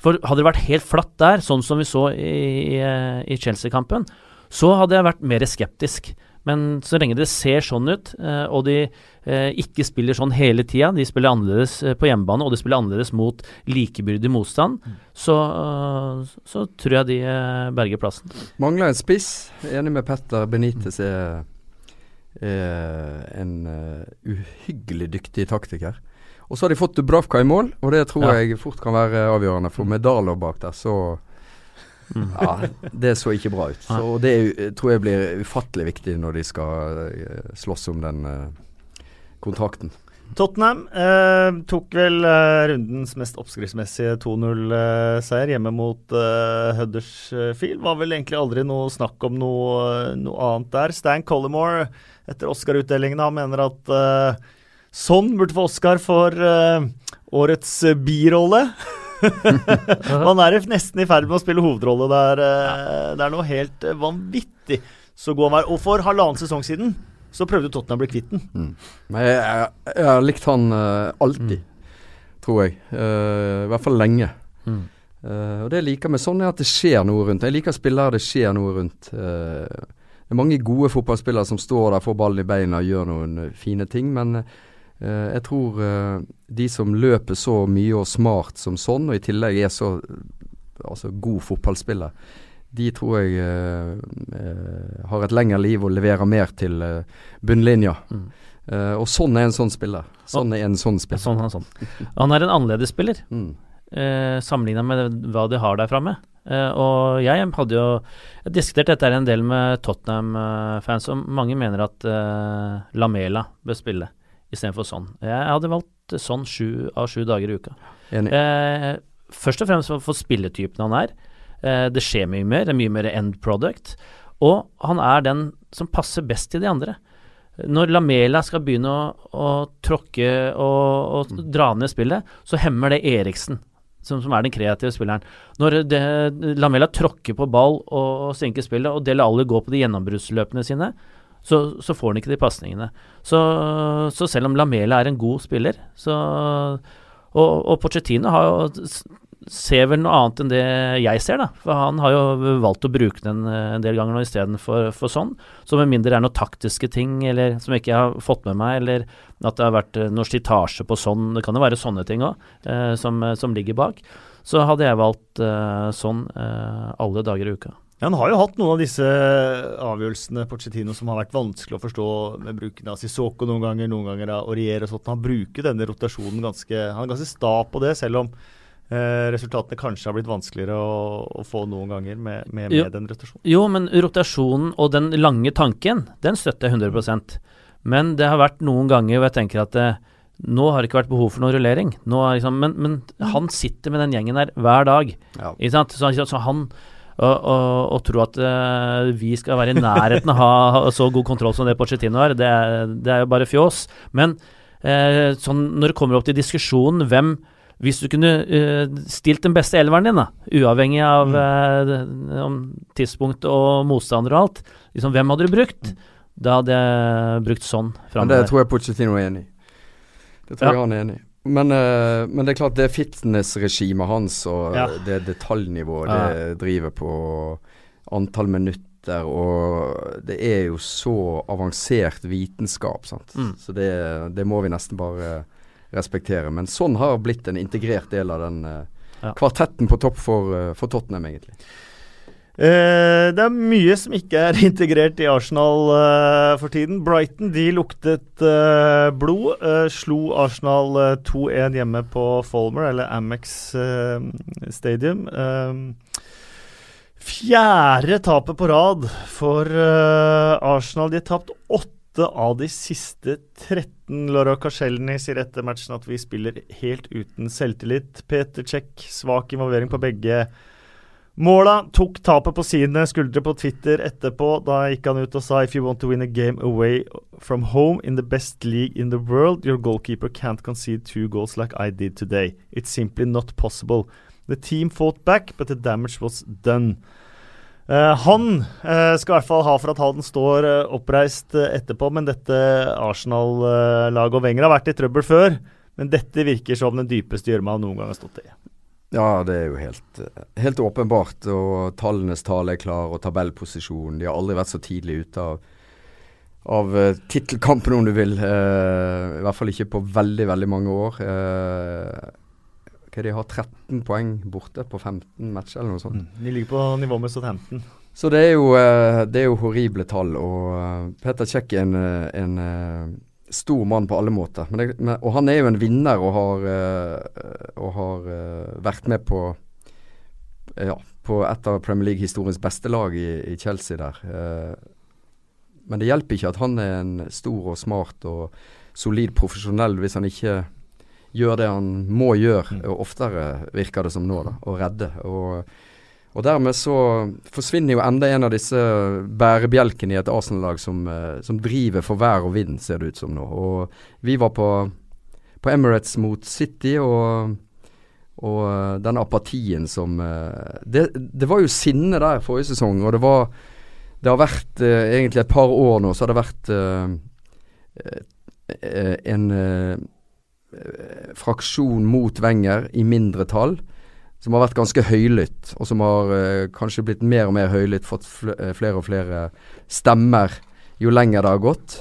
For hadde det vært helt flatt der, sånn som vi så i, i, i Chelsea-kampen, så hadde jeg vært mer skeptisk. Men så lenge det ser sånn ut, eh, og de eh, ikke spiller sånn hele tida, de spiller annerledes eh, på hjemmebane, og de spiller annerledes mot likebyrdig motstand, så, eh, så tror jeg de berger plassen. Mangler en spiss. Enig med Petter. Benitez er, er en eh, uhyggelig dyktig taktiker. Og så har de fått Dubravka i mål, og det tror Ja. jeg fort kan være avgjørende. For med Dalo bak der, så Mm. Ja, det så ikke bra ut. Så og det er, tror jeg blir ufattelig viktig når de skal eh, slåss om den eh, kontrakten. Tottenham eh, tok vel eh, rundens mest oppskriftsmessige 2-0-seier hjemme mot eh, Huddersfield. Var vel egentlig aldri noe snakk om noe, noe annet der. Stan Collimore, etter Oscar-utdelingen, han mener at eh, Sånn burde få Oscar for eh, årets eh, birolle. Han er nesten i ferd med å spille hovedrolle der. eh, Det er noe helt eh, vanvittig så god han var. Og for halvannen sesong siden så prøvde Tottenham å bli kvitt den. Men jeg, har likt han uh, alltid, tror jeg. Uh, I hvert fall lenge. Mm. Uh, og det jeg liker med sånn, er at det skjer noe rundt. Jeg liker spillere det skjer noe rundt. Det er mange gode fotballspillere som står der, får ballen i beina og gjør noen fine ting, men jeg tror eh, de som løper så mye og smart som sånn, og i tillegg er så altså, god fotballspiller, de tror jeg eh, eh, har et lengre liv og leverer mer til eh, bunnlinja. Mm. Uh, og sånn er en sånn spiller. Sånn er en sånn spiller. Sånn, han, sånn. han er en annerledes spiller. Mm. Uh, sammenligna med hva de har der framme. Uh, og jeg hadde jo jeg diskutert dette en del med Tottenham-fans, og mange mener at eh, Lamela bør spille istedenfor sånn. Jeg hadde valgt sånn sju av sju dager i uka. Eh, først og fremst for, for spilletypen han er. Eh, det skjer mye mer, det er mye mer end product. Og han er den som passer best til de andre. Når Lamela skal begynne å, å tråkke og, og dra ned spillet, så hemmer det Eriksen, som, som er den kreative spilleren. Når det, Lamela tråkker på ball og, og senker spillet, og Del Alli går på de gjennombruddsløpene sine, så, så får han ikke de pasningene. Så, så selv om Lamela er en god spiller, så Og, og Pochettino har ser vel noe annet enn det jeg ser, da. For han har jo valgt å bruke den eh, en del ganger nå istedenfor for sånn. Så med mindre det er noen taktiske ting eller som jeg ikke har fått med meg, eller at det har vært eh, noe slitasje på sånn, det kan jo være sånne ting òg, eh, som, som ligger bak, så hadde jeg valgt eh, sånn eh, alle dager i uka. Ja, han har jo hatt noen av disse avgjørelsene Pochettino som har vært vanskelig å forstå med bruken av Sissoko noen ganger, noen ganger av Aurier og sånt. Han bruker denne rotasjonen ganske Han er ganske sta på det, selv om eh, resultatene kanskje har blitt vanskeligere å, å få noen ganger med, med, med den rotasjonen. Jo, men rotasjonen og den lange tanken, den støtter jeg 100% Men det har vært noen ganger hvor jeg tenker at eh, nå har det ikke vært behov for noen rullering. Liksom, men, men, han sitter med den gjengen der hver dag. Ja. Så, så, han og, og, og tro at uh, vi skal være i nærheten av å ha så god kontroll som det Pochettino har, det, det er jo bare fjås. Men uh, sånn, når det kommer opp til diskusjonen hvem Hvis du kunne uh, stilt den beste elveren din, da, uavhengig av mm. tidspunkt og motstander og alt, liksom, hvem hadde du brukt? Mm. Da hadde jeg brukt sånn. Men det tror jeg Pochettino er enig i. Det tror ja. jeg han er enig i. Men, uh, men, det er klart, det fitnessregimet hans og ja. det detaljnivået ja. det driver på antall minutter og Det er jo så avansert vitenskap, sant. Mm. Så det, det, må vi nesten bare respektere. Men sånn har blitt en integrert del av den uh, kvartetten på topp for, for Tottenham, egentlig. Uh, det er mye som ikke er integrert i Arsenal uh, for tiden. Brighton de luktet uh, blod. slo Arsenal 2-1 hjemme på Folmer, eller Amex Stadium. fjerde tapet på rad for Arsenal. De har tapt åtte av de siste 13. Laura Karselny sier etter matchen at vi spiller helt uten selvtillit. Peter Czech, svak involvering på begge Måla tok tapet på sine skuldre på Twitter etterpå. Da gikk han ut og sa If you want to win a game away from home in the best league in the world, your goalkeeper can't concede two goals like I did today. It's simply not possible. The team fought back, but the damage was done. Uh, han uh, skal i hvert fall ha for at Halden står uh, oppreist etterpå, men dette Arsenal-laget og Wenger har vært i trøbbel før. Men dette virker som den dypeste gjørma han noen gang har stått i. Ja, det er jo helt, helt, åpenbart. Og tallenes tale er klar, og tabellposisjonen. De har aldri vært så tidlig ute av, av uh, tittelkampen, om du vil. Eh, I hvert fall ikke på veldig, veldig mange år. Eh, okay, de har 13 poeng borte på 15 matcher, eller noe sånt. Mm, de ligger på nivå med Southampton. Så det er jo, det er jo horrible tall. Og Peter Kjekk er en, en stor mann på alle måter. Det, men, og han er jo en vinner og har, uh, og har uh, vært med på ja, på et av Premier League-historiens beste lag i, i, Chelsea der. Men det hjelper ikke at han er en stor og smart og solid profesjonell hvis han ikke gjør det han må gjøre, mm. og oftere virker det som nå, da, å redde. Og og dermed så forsvinner jo enda en av disse bærebjelkene i et Arsenal-lag som, eh, som, driver for vær og vind, ser det ut som nå. Og vi var på, på Emirates mot City, og, og eh, den apatien som eh, det, det, var jo sinne der forrige sesong, og det var Det har vært egentlig et par år nå, så har det vært en fraksjon mot Wenger i mindre tall som har vært ganske høylytt, og som har uh, kanskje blitt mer og mer høylytt, fått eh, flere og flere stemmer jo lenger det har gått.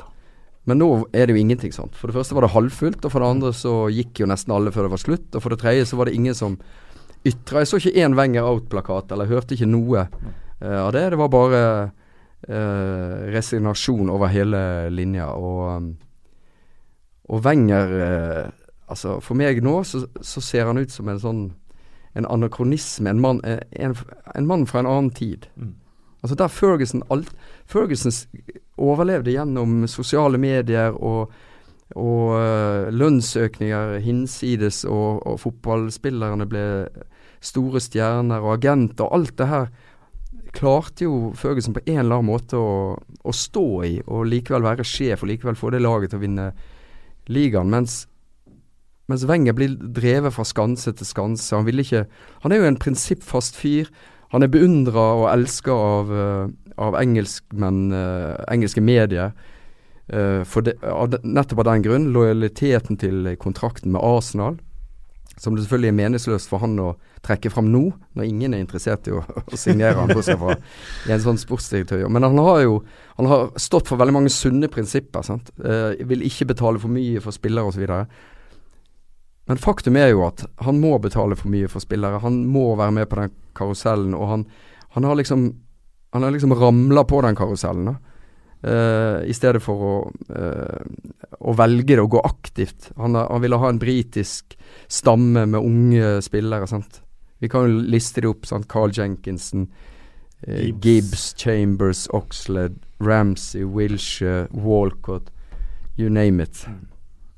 Men nå er det jo ingenting sånt. For det første var det halvfullt, og for det andre så gikk jo nesten alle før det var slutt. Og for det tredje så var det ingen som ytra. Jeg så ikke én Wenger out-plakat, eller hørte ikke noe uh, av det. Det var bare uh, resignasjon over hele linja. Og, um, og Wenger Altså, for meg nå så, så ser han ut som en sånn en anakronisme, en mann, eh, en, en mann fra en annen tid. Mm. Altså Der Ferguson alt, Fergusons overlevde gjennom sosiale medier og, og uh, lønnsøkninger hinsides, og, og, fotballspillerne ble store stjerner og agenter, alt det her klarte jo Ferguson på en eller annen måte å, å stå i, og likevel være sjef, og likevel få det laget til å vinne ligaen. Mens mens Wenger blir drevet fra skanse til skanse. Han, ikke, han er jo en prinsippfast fyr. Han er beundra og elska av, uh, av engelskmenn, uh, engelske medier. for det, av, nettopp av den grunn. Lojaliteten til kontrakten med Arsenal. Som det selvfølgelig er meningsløst for han å trekke fram nå, når ingen er interessert i å, å signere han bortsett fra en sånn sportsdirektør. Men han har jo han har stått for veldig mange sunne prinsipper. sant? vil ikke betale for mye for spillere osv. Men faktum er jo at han må betale for mye for spillere. Han må være med på den karusellen, og han, han har liksom han har liksom ramla på den karusellen. da. Uh, I stedet for å, uh, å velge det å gå aktivt. Han, han, ville ha en britisk stamme med unge spillere. Sant? Vi kan jo liste det opp. Sant? Carl Jenkinson, uh, Gibbs. Gibbs. Chambers, Oxlade, Ramsey, Wilshere, Walcott. You name it. Mm.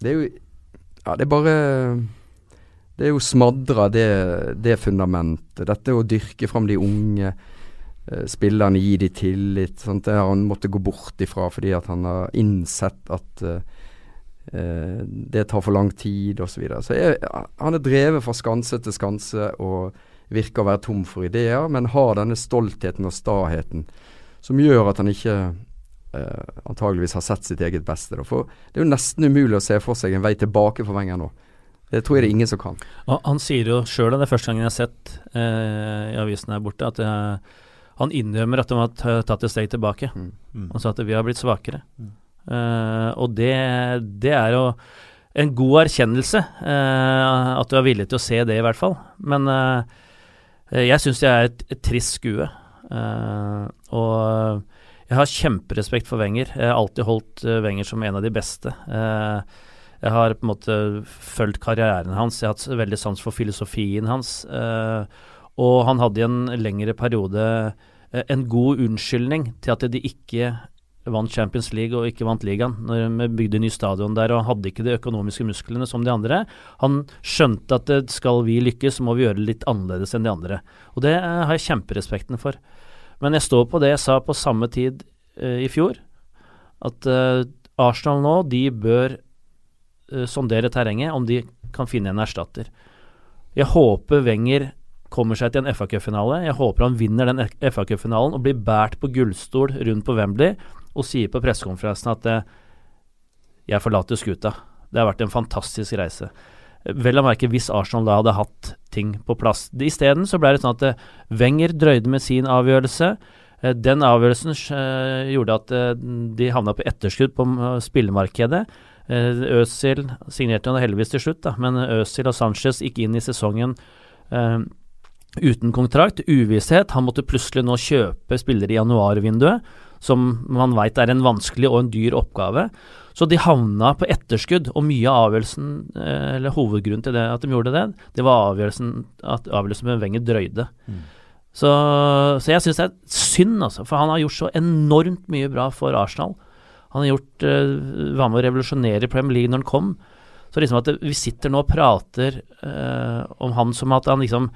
Det er jo Ja, det er bare Det er jo smadra det, det fundamentet. Dette å dyrke fram de unge Eh, spillerne gi de tillit. Sant? Det har han måttet gå bort ifra fordi han har innsett at uh, det tar for lang tid osv. Så, videre. så han er drevet fra skanse til skanse og virker å være tom for ideer, men har denne stoltheten og staheten som gjør at han ikke uh, antageligvis har sett sitt eget beste. Da. For det er jo nesten umulig å se for seg en vei tilbake for Wenger nå. Det tror jeg det er ingen som kan. Han sier jo sjøl, det er første gangen jeg har sett i avisen her borte, at uh, han innrømmer at de har tatt et steg tilbake. Mm. Mm. Han sa at vi har blitt svakere. Mm. Uh, og det, det, er jo en god erkjennelse, uh, at du er villig til å se det, i hvert fall. Men uh, jeg syns det er et, et trist skue. og jeg har kjemperespekt for Wenger. Jeg har alltid holdt Wenger som en av de beste. jeg har på en måte fulgt karrieren hans, jeg har hatt veldig sans for filosofien hans. Uh, og han hadde i en lengre periode eh, en god unnskyldning til at de ikke vant Champions League og ikke vant ligaen, når vi bygde ny stadion der og hadde ikke de økonomiske musklene som de andre. Han skjønte at skal vi lykkes, så må vi gjøre det litt annerledes enn de andre. Og det eh, har jeg kjemperespekten for. Men jeg står på det jeg sa på samme tid uh, i fjor, at uh, Arsenal nå, de bør uh, sondere terrenget om de kan finne en erstatter. Jeg håper Wenger kommer seg til en FA-cupfinale. Jeg håper han vinner den FA-cupfinalen og blir båret på gullstol rundt på Wembley og sier på pressekonferansen at jeg forlater skuta. Det har vært en fantastisk reise. Vel å merke hvis Arsenal da hadde hatt ting på plass. Isteden så ble det sånn at eh, Wenger drøyde med sin avgjørelse. Eh, den avgjørelsen uh, gjorde at de havna på etterskudd på spillemarkedet. Øzil signerte han heldigvis til slutt, da, men Øzil og Sanchez gikk inn i sesongen uten kontrakt, uvisshet. Han måtte plutselig nå kjøpe spillere i januarvinduet, som man veit er en vanskelig og en dyr oppgave. Så de havna på etterskudd, og mye av avgjørelsen, eh, eller hovedgrunnen til det at de gjorde det, det var avgjørelsen at avgjørelsen med Wenger drøyde. Mm. Så, så, jeg syns det er synd, altså, for han har gjort så enormt mye bra for Arsenal. Han har gjort, uh, var med å revolusjonere Premier League når han kom. Så liksom at vi sitter nå og prater uh, om han som at han liksom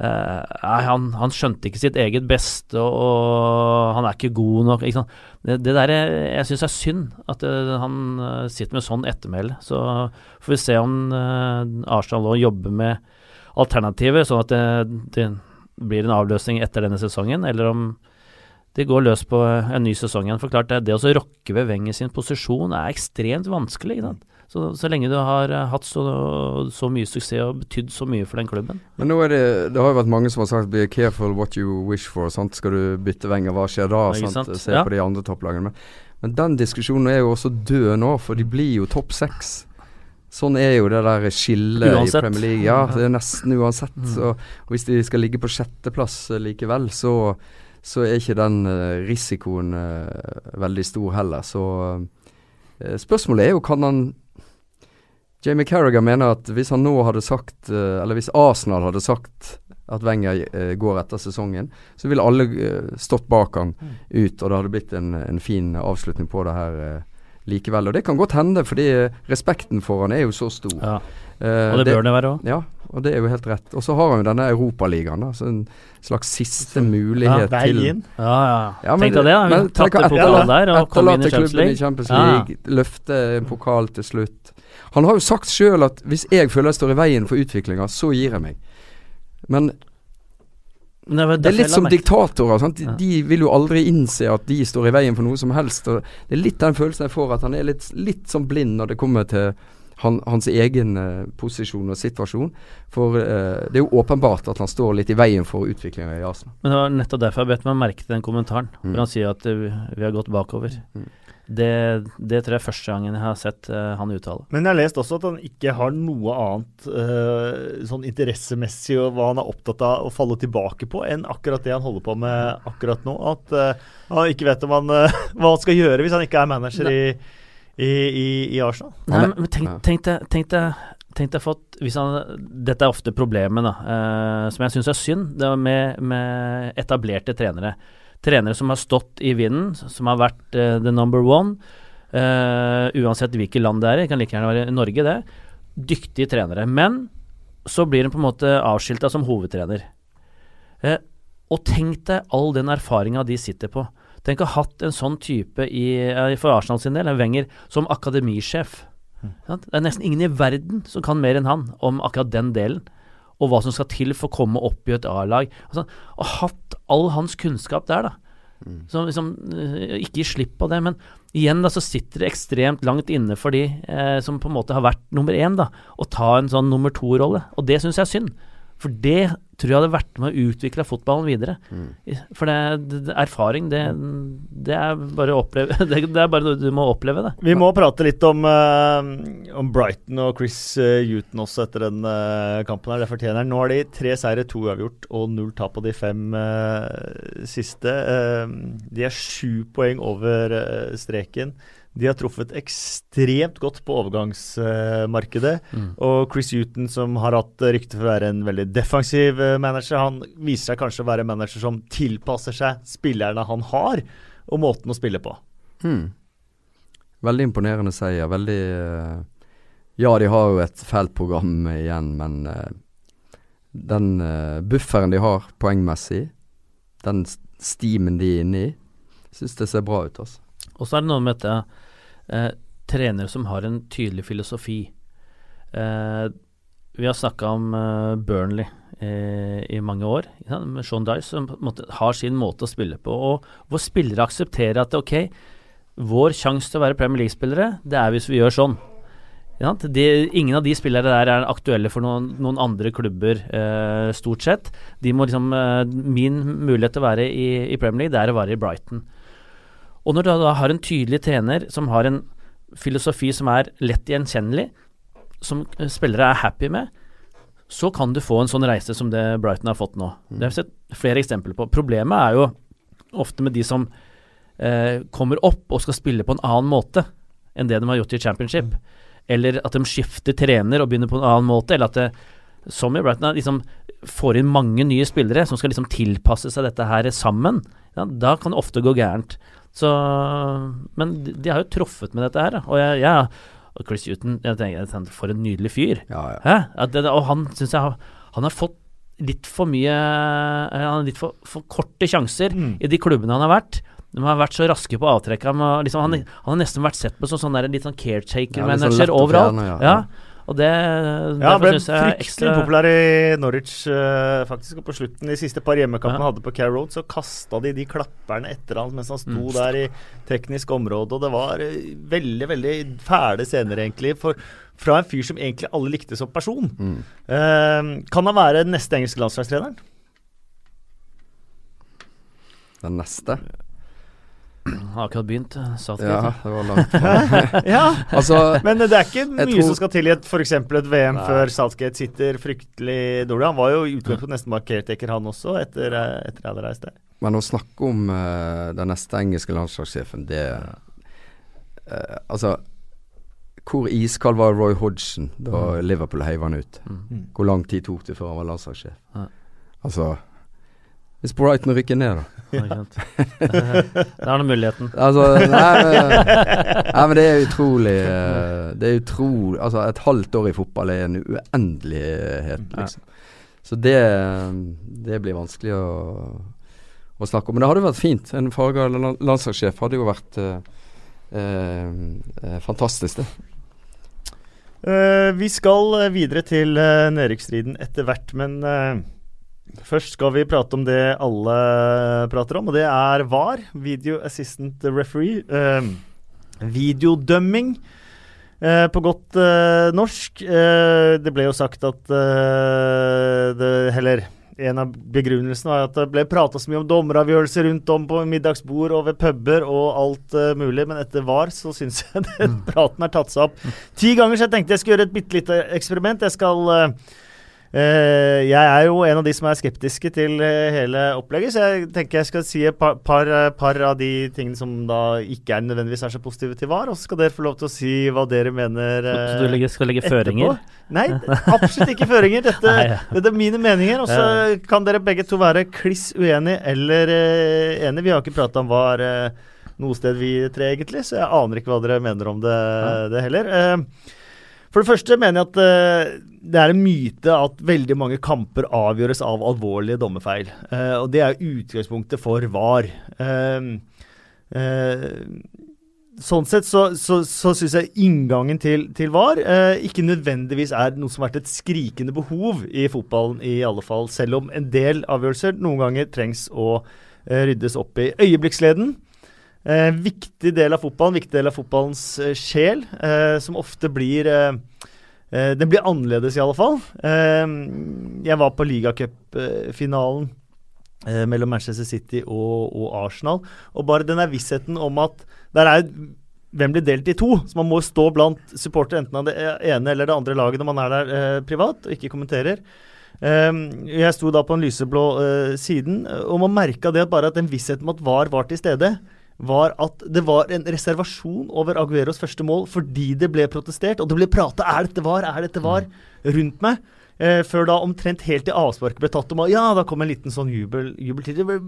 Uh, han, han, skjønte ikke sitt eget beste, og, og han er ikke god nok. Ikke det, det der er, jeg syns er synd, at eh, han uh, sitter med sånn ettermæle. Så får vi se om uh, Arsenal nå jobber med alternativer, sånn at det, det, blir en avløsning etter denne sesongen, eller om de går løs på en ny sesong igjen. For klart, det, det å rokke ved Wenger sin posisjon er ekstremt vanskelig. Ikke sant? Så, så lenge du har uh, hatt så, så, mye suksess og betydd så mye for den klubben. Men nå er det Det har jo vært mange som har sagt 'be careful what you wish for'. Sant? Skal du bytte venger, hva skjer da? Sant? Se ja. på de andre topplagene. Men, men, den diskusjonen er jo også død nå, for de blir jo topp seks. Sånn er jo det der skillet i Premier League. Ja, det er nesten uansett. Mm. Så, og hvis de skal ligge på sjetteplass uh, likevel, så, så er ikke den uh, risikoen veldig stor heller. Så spørsmålet er jo kan han Jamie Carrigan mener at hvis han nå hadde sagt, eh, eller hvis Arsenal hadde sagt at Wenger uh, går etter sesongen, så ville alle uh, stått bak han mm. ut, og det hadde blitt en, en fin avslutning på det her likevel. Og det kan godt hende, fordi respekten for han er jo så stor. Ja. og det, det, bør det være òg. Ja, og det er jo helt rett. Og så har han jo denne Europaligaen, så en slags siste mulighet ja, til Ja, ja. ja Tenk deg det, da. Vi tapte pokalen der og kom inn i Champions League. I Champions League ja. Løfte en pokal til slutt. Han har jo sagt sjøl at hvis jeg føler jeg står i veien for utviklinga, så gir jeg meg. Men det, det, er litt som diktatorer. De, ja. de, vil jo aldri innse at de står i veien for noe som helst. Det er litt den følelsen jeg får, at han er litt, litt sånn blind når det kommer til han, hans egen uh, posisjon og situasjon. For uh, det er jo åpenbart at han står litt i veien for utviklinga i Arsenal. Men det var nettopp derfor jeg bet meg merke til den kommentaren, mm. hvor han sier at uh, vi har gått bakover. Mm. Det, det tror jeg er første gangen jeg har sett uh, han uttale. Men jeg har lest også at han ikke har noe annet uh, sånn interessemessig og hva han er opptatt av å falle tilbake på, enn akkurat det han holder på med akkurat nå. At uh, han ikke vet om han, hva han skal gjøre hvis han ikke er manager i, i, i, i, Arsenal. Nei, men tenk, tenk, deg, tenk, deg, tenk deg fått hvis han, Dette er ofte problemet, da, som jeg syns er synd, det er med, med etablerte trenere trenere som har stått i vinden, som har vært eh, the number one. Eh, uansett hvilket land det er i, kan like gjerne være i Norge, det. Dyktige trenere. Men så blir hun på en måte avskilta som hovedtrener. Eh, og tenk deg all den erfaringa de sitter på. Tenk å ha hatt en sånn type i, for Arsenal sin del, en Wenger, som akademisjef. Mm. Det er nesten ingen i verden som kan mer enn han om akkurat den delen og hva som skal til for å komme opp i et A-lag. Altså, og hatt all hans kunnskap der, da. Mm. Så liksom, eh, ikke gi slipp på det. Men igjen da, så sitter det ekstremt langt inne for de eh, som på en måte har vært nummer én, da, å ta en sånn nummer to-rolle. Og det syns jeg er synd. For det tror jeg hadde vært med å utvikle fotballen videre. Mm. For det, det, erfaring, det, det, er bare å oppleve det, det, er bare noe du må oppleve, det. Vi må prate litt om, uh, om Brighton og Chris uh, Huton også etter den uh, kampen her. Det fortjener han. Nå har de tre seire, to uavgjort og null tap på de fem siste. de er sju poeng over streken. De har truffet ekstremt godt på overgangsmarkedet. Mm. Og Chris Huton, som har hatt rykte for å være en veldig defensiv eh, manager, han viser seg kanskje å være en manager som tilpasser seg spillerne han har, og måten å spille på. Mm. Veldig imponerende seier. Veldig uh, Ja, de har jo et fælt program igjen, men uh, den bufferen de har poengmessig, den steamen de er inne i, syns det ser bra ut, altså. Og så er det noe med dette eh, trenere som har en tydelig filosofi. Eh, vi har snakka om eh, Burnley eh, i mange år, med Sean Dice, som måte, har sin måte å spille på. Og hvor spillere aksepterer at ok, vår sjanse til å være Premier League-spillere, det er hvis vi gjør sånn. De, ingen av de spillere der er aktuelle for noen, noen andre klubber, eh, stort sett. De må liksom, Min mulighet til å være i, i Premier League, det er å være i Brighton. Og når du da har en tydelig trener som har en filosofi som er lett gjenkjennelig, som eh, spillere er happy med, så kan du få en sånn reise som det Brighton har fått nå. Mm. Det har vi sett flere eksempler på. Problemet er jo ofte med de som eh, kommer opp og skal spille på en annen måte enn det de har gjort i championship. Eller at de skifter trener og begynner på en annen måte. Eller at det, som i Brighton, liksom får inn mange nye spillere som skal liksom tilpasse seg dette her sammen. Ja, da kan det ofte gå gærent. Så, men de, de, har jo truffet med dette her. Og jeg, jeg og Chris Huton, jeg tenker, for en nydelig fyr. Ja, ja. Det, og han syns jeg han har fått litt for mye Han har litt for, for korte sjanser mm. i de klubbene han har vært. De har vært så raske på avtrekk. Liksom, han, han, har nesten vært sett på som sånn der, litt sånn caretaker-manager ja, overalt. Fjerne, ja. Og det Ja, ble fryktelig ekstra... populær i Norwich, uh, faktisk. Og på slutten, de siste par hjemmekampene han ja. hadde på Care Road, så kasta de de klapperne etter han mens han sto mm. der i teknisk område. Og det var uh, veldig, veldig fæle scener, egentlig. For, fra en fyr som egentlig alle likte som person. Mm. Uh, kan han være den neste engelske landslagstreneren? Den neste? Har akkurat begynt. Eh, Southgate. Ja, det var langt ja, altså, Men det er ikke mye tror... som skal til i f.eks. et VM Nei. før Southgate sitter fryktelig dårlig. Han var jo i utgangspunktet nesten markerteker, han også, etter, eh, etter jeg hadde reist der. Men å snakke om uh, den neste engelske landslagssjefen, det uh, Altså hvor iskald var Roy Hodgson da mm. Liverpool heiv han ut? Mm. Hvor lang tid tok det før han var landslagssjef? Ja. Altså hvis Brighton rykker ned, da. Det er noe muligheten. Altså, nei, men, nei, men det er utrolig eh, Det er utrolig Altså, et halvt år i fotball er en uendelighet, liksom. Så det, det blir vanskelig å, å, snakke om. Men det hadde vært fint. En farga landslagssjef hadde jo vært eh, uh, fantastisk, det. Uh, vi skal videre til uh, nedrykksstriden etter hvert, men Først skal vi prate om det alle prater om, og det er VAR. Video Assistant Referee. Eh, videodømming. Eh, på godt eh, norsk. Uh, det ble jo sagt at det Heller en av begrunnelsene var at det ble prata så mye om dommeravgjørelser rundt om på middagsbord og ved puber og alt uh, mulig, men etter VAR så syns jeg den mm. praten har tatt seg opp ti ganger, så jeg tenkte jeg skulle gjøre et bitte lite eksperiment. Jeg skal Uh, jeg er jo en av de som er skeptiske til uh, hele opplegget, så jeg tenker jeg skal si et par, par, par, av de tingene som da ikke er nødvendigvis er så positive til VAR, og så skal dere få lov til å si hva dere mener uh, Så du legger, skal legge etterpå. føringer? Nei, absolutt ikke føringer. Dette, Nei, ja. dette er mine meninger, og så ja. kan dere begge to være kliss uenige eller enige. Vi har ikke prata om VAR noe sted, vi tre, egentlig, så jeg aner ikke hva dere mener om det, ja. det heller. For det første mener jeg at det er en myte at veldig mange kamper avgjøres av alvorlige dommerfeil. Uh, og det er utgangspunktet for VAR. Uh, uh, sånn sett så, så, så syns jeg inngangen til, til VAR ikke nødvendigvis er noe som har vært et skrikende behov i fotballen, i alle fall. Selv om en del avgjørelser noen ganger trengs å ryddes opp i. Øyeblikksleden. Viktig del av fotballen, viktig del av fotballens sjel, som ofte blir Uh, den blir annerledes, i alle fall. Uh, jeg var på ligacupfinalen eh, mellom Manchester City og, og, Arsenal. Og bare den der vissheten om at der er hvem blir delt i to. Så man må stå blant supportere enten av det ene eller det andre laget når man er der eh, privat og ikke kommenterer. Um, jeg sto da på den lyseblå uh, siden, og man merka det at bare at den vissheten om at VAR var til stede, var at det var en reservasjon over Agueros første mål fordi det ble protestert, og det ble prata 'er dette var', 'er dette var' rundt meg. Eh, før da omtrent helt til avsparket ble tatt om Ja, da kom en liten sånn jubel, jubel til. Det ble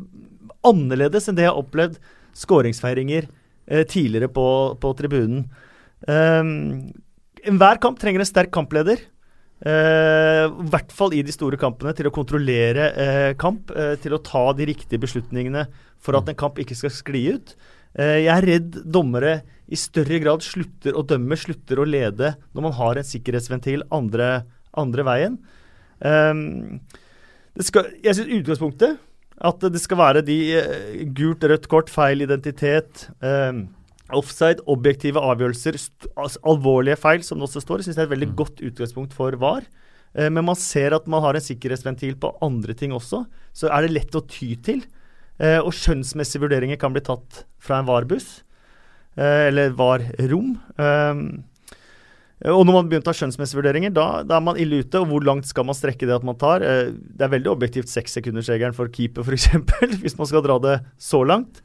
annerledes enn det jeg har opplevd skåringsfeiringer eh, tidligere på, på tribunen. Um, Enhver kamp trenger en sterk kampleder. Uh, I hvert fall i de store kampene, til å kontrollere uh, kamp. Uh, til å ta de riktige beslutningene for at en kamp ikke skal skli ut. jeg er redd dommere i større grad slutter å dømme, slutter å lede, når man har en sikkerhetsventil andre, andre veien. Skal, jeg syns utgangspunktet at det skal være de gult, rødt kort, feil identitet. Um, Offside, objektive avgjørelser, altså alvorlige feil, som det også står, synes jeg er et veldig mm. godt utgangspunkt for VAR. Eh, men man ser at man har en sikkerhetsventil på andre ting også. Så er det lett å ty til. Eh, og skjønnsmessige vurderinger kan bli tatt fra en VAR-buss. Eh, eller VAR-rom. Eh, og når man begynner å ta skjønnsmessige vurderinger, da, da, er man ille ute. Og hvor langt skal man strekke det at man tar? Eh, det er veldig objektivt sekssekundersregelen for keeper, f.eks., hvis man skal dra det så langt.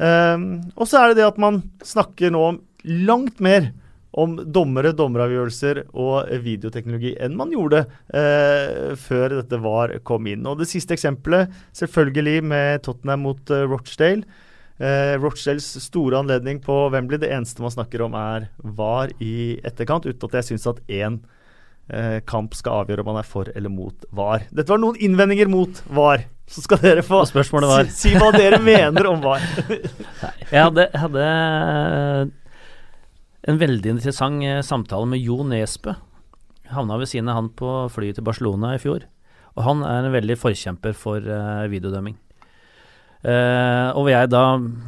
Um, og så er det det at man snakker nå langt mer om dommere, dommeravgjørelser og videoteknologi enn man gjorde eh, før dette var kom inn. Og det siste eksempelet, selvfølgelig med Tottenham mot eh, Rochdale. Eh, Rochdales store anledning på Wembley. Det eneste man snakker om, er VAR i etterkant, uten at jeg syns at én kamp skal avgjøre om man er for eller mot VAR. Dette var noen innvendinger mot VAR. Så skal dere få si, si, hva dere mener om VAR. jeg hadde, hadde, en veldig interessant eh, samtale med Jo Nesbø. Havna ved siden av han på flyet til Barcelona i fjor. Og han er en veldig forkjemper for uh, videodømming. Uh, og jeg da